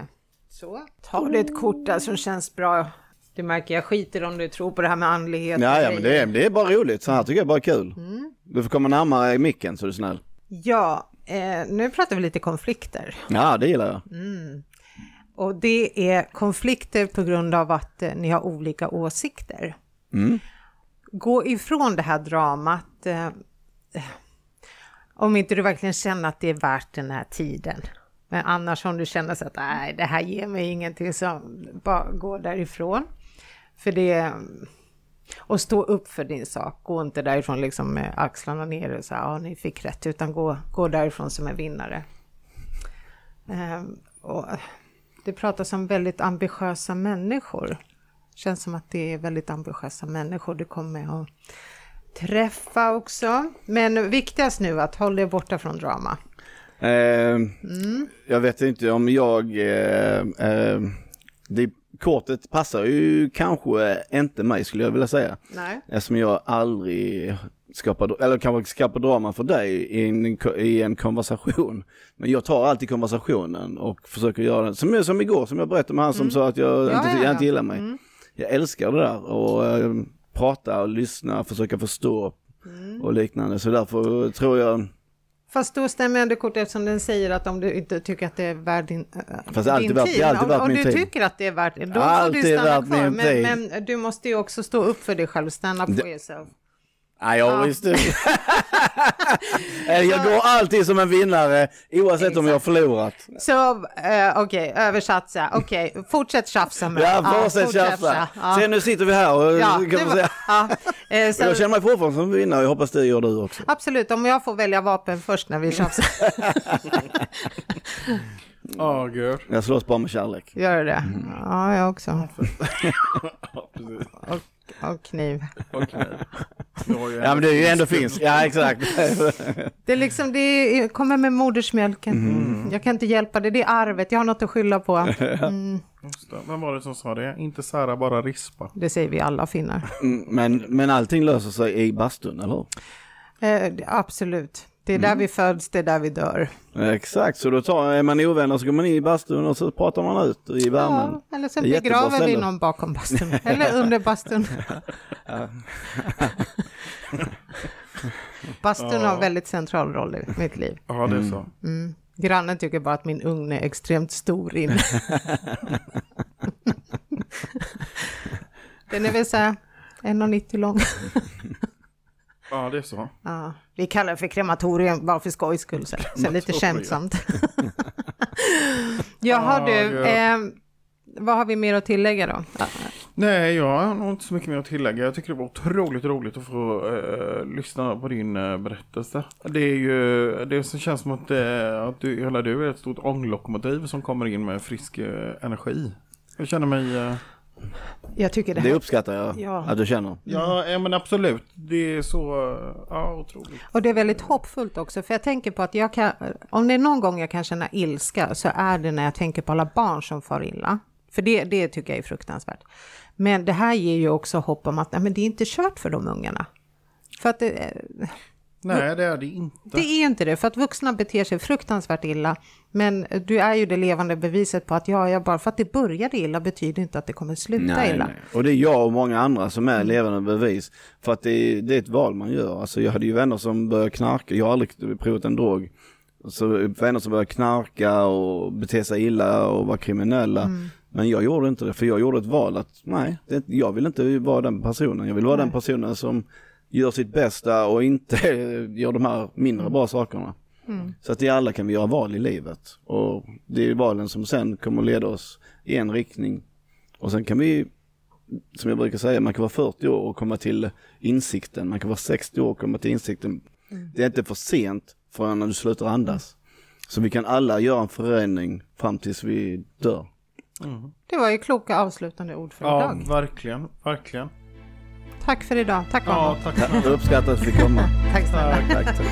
Så. Ta du ett kort där som känns bra. Du märker, jag skiter om du tror på det här med andlighet. Ja, ja, men det är, det är bara roligt. Så här tycker jag bara är kul. Mm. Du får komma närmare micken så du är snäll. Ja, eh, nu pratar vi lite konflikter. Ja, det gillar jag. Och det är konflikter på grund av att eh, ni har olika åsikter. Mm. Gå ifrån det här dramat. Eh, om inte du verkligen känner att det är värt den här tiden. Men annars om du känner så att nej, det här ger mig ingenting så bara gå därifrån. För det och stå upp för din sak. Gå inte därifrån liksom med axlarna ner och säga ja, ni fick rätt, utan gå, gå därifrån som en vinnare. Eh, och det pratas om väldigt ambitiösa människor. Känns som att det är väldigt ambitiösa människor du kommer att träffa också. Men viktigast nu att hålla dig borta från drama. Eh, Mm. Jag vet inte om jag... Eh, eh, det kortet passar ju kanske inte mig skulle jag vilja säga. Nej. Eftersom jag aldrig skapar, eller kanske skapar drama för dig i en, i en konversation. Men jag tar alltid konversationen och försöker göra den, som, som igår som jag berättade med han som sa att jag, Mm. Ja, inte, ja, jag ja. inte gillar mig. Jag älskar det där och eh, prata och lyssna, försöka förstå Mm. och liknande. Så därför tror jag, Fast då stämmer ändå kortet eftersom den säger att om du inte tycker att det är värt din, äh, Fast det är alltid din värt- tid, alltid om, värt om min du tid. tycker att det är värt det, då får du stanna kvar. Men, men du måste ju också stå upp för dig själv, stand up for yourself. Nej jag Ja. visste Eh, Jag går alltid som en vinnare oavsett om jag har förlorat. Så eh, okej, översatt så här. Okej, fortsätt tjafsa med Ja, fortsätt fortsätt tjafsa. Ja. Se nu sitter vi här och Ja, kan det man var, säga. ja. Eh, så, Jag känner mig fortfarande som vinnare, jag hoppas det gör du också. Absolut, om jag får välja vapen först när vi tjafsar. Ja, gud. Jag slåss bara med kärlek. Gör du det? Mm. Ja, jag också. Ja. Och kniv. Har ju Ja men det är ju ändå finns, ja exakt. Det är liksom, det kommer med modersmjölken. Mm. Jag kan inte hjälpa det, det är arvet, jag har något att skylla på. Mm. Vem var det som sa det? Inte sära, bara rispa. det säger vi alla finnar. Mm, Men, men allting löser sig i bastun, eller hur? Eh, absolut. Det är Mm. där vi föds, det är där vi dör. Exakt, så då tar, är man ovänner så går man in i bastun och så pratar man ut i värmen. Ja, eller så Det är jättebra begraver vi någon bakom bastun. Eller under bastun. Bastun har en väldigt central roll i mitt liv. Ja, det är så. Grannen tycker bara att min ugn är extremt stor inne. Den är väl så här 1,90 lång. Ja, det är så. Ja, vi kallar det för krematorium bara för skojs skull. Så, så lite skämtsamt. Jaha Ja, du, eh, vad har vi mer att tillägga då? Nej, jag har nog inte så mycket mer att tillägga. Jag tycker det var otroligt roligt att få eh, lyssna på din eh, berättelse. Det är ju, det som känns som att, eh, att du, hela du är ett stort ånglokomotiv som kommer in med frisk eh, energi. Jag känner mig... Eh, Jag tycker det Det här... uppskattar jag Ja. att du känner. ja, ja, men absolut. Det är så, eh, ja, otroligt. Och det är väldigt hoppfullt också, för jag tänker på att jag kan, om det är någon gång jag kan känna ilska så är det när jag tänker på alla barn som far illa. För det, det tycker jag är fruktansvärt. Men det här ger ju också hopp om att nej, men det är inte kört för de ungarna. För att det, Nej, det är det inte. det är inte det, för att vuxna beter sig fruktansvärt illa. Men du är ju det levande beviset på att ja, jag bara för att det började illa betyder inte att det kommer sluta illa. Och det är jag och många andra som är levande bevis. För att det är, det är ett val man gör. Alltså jag hade ju vänner som började knarka, jag har aldrig provat en drog. Så vänner som började knarka och bete sig illa och vara kriminella. Men jag gjorde inte det, för jag gjorde ett val att nej, det, jag vill inte vara den personen. Jag vill vara den personen som gör sitt bästa och inte gör de här mindre bra sakerna. Så att i alla kan vi göra val i livet. Och det är ju valen som sen kommer leda oss i en riktning. Och sen kan vi, som jag brukar säga, man kan vara 40 år och komma till insikten. Man kan vara 60 år och komma till insikten. Det är inte för sent förrän när du slutar andas. Så vi kan alla göra en förändring fram tills vi dör. Det var ju kloka avslutande ord för Ja, idag. verkligen, verkligen. Tack för idag. Tack Ja, Arnold. tack. Jag uppskattar att vi fick komma. Tack snälla. tack, tack.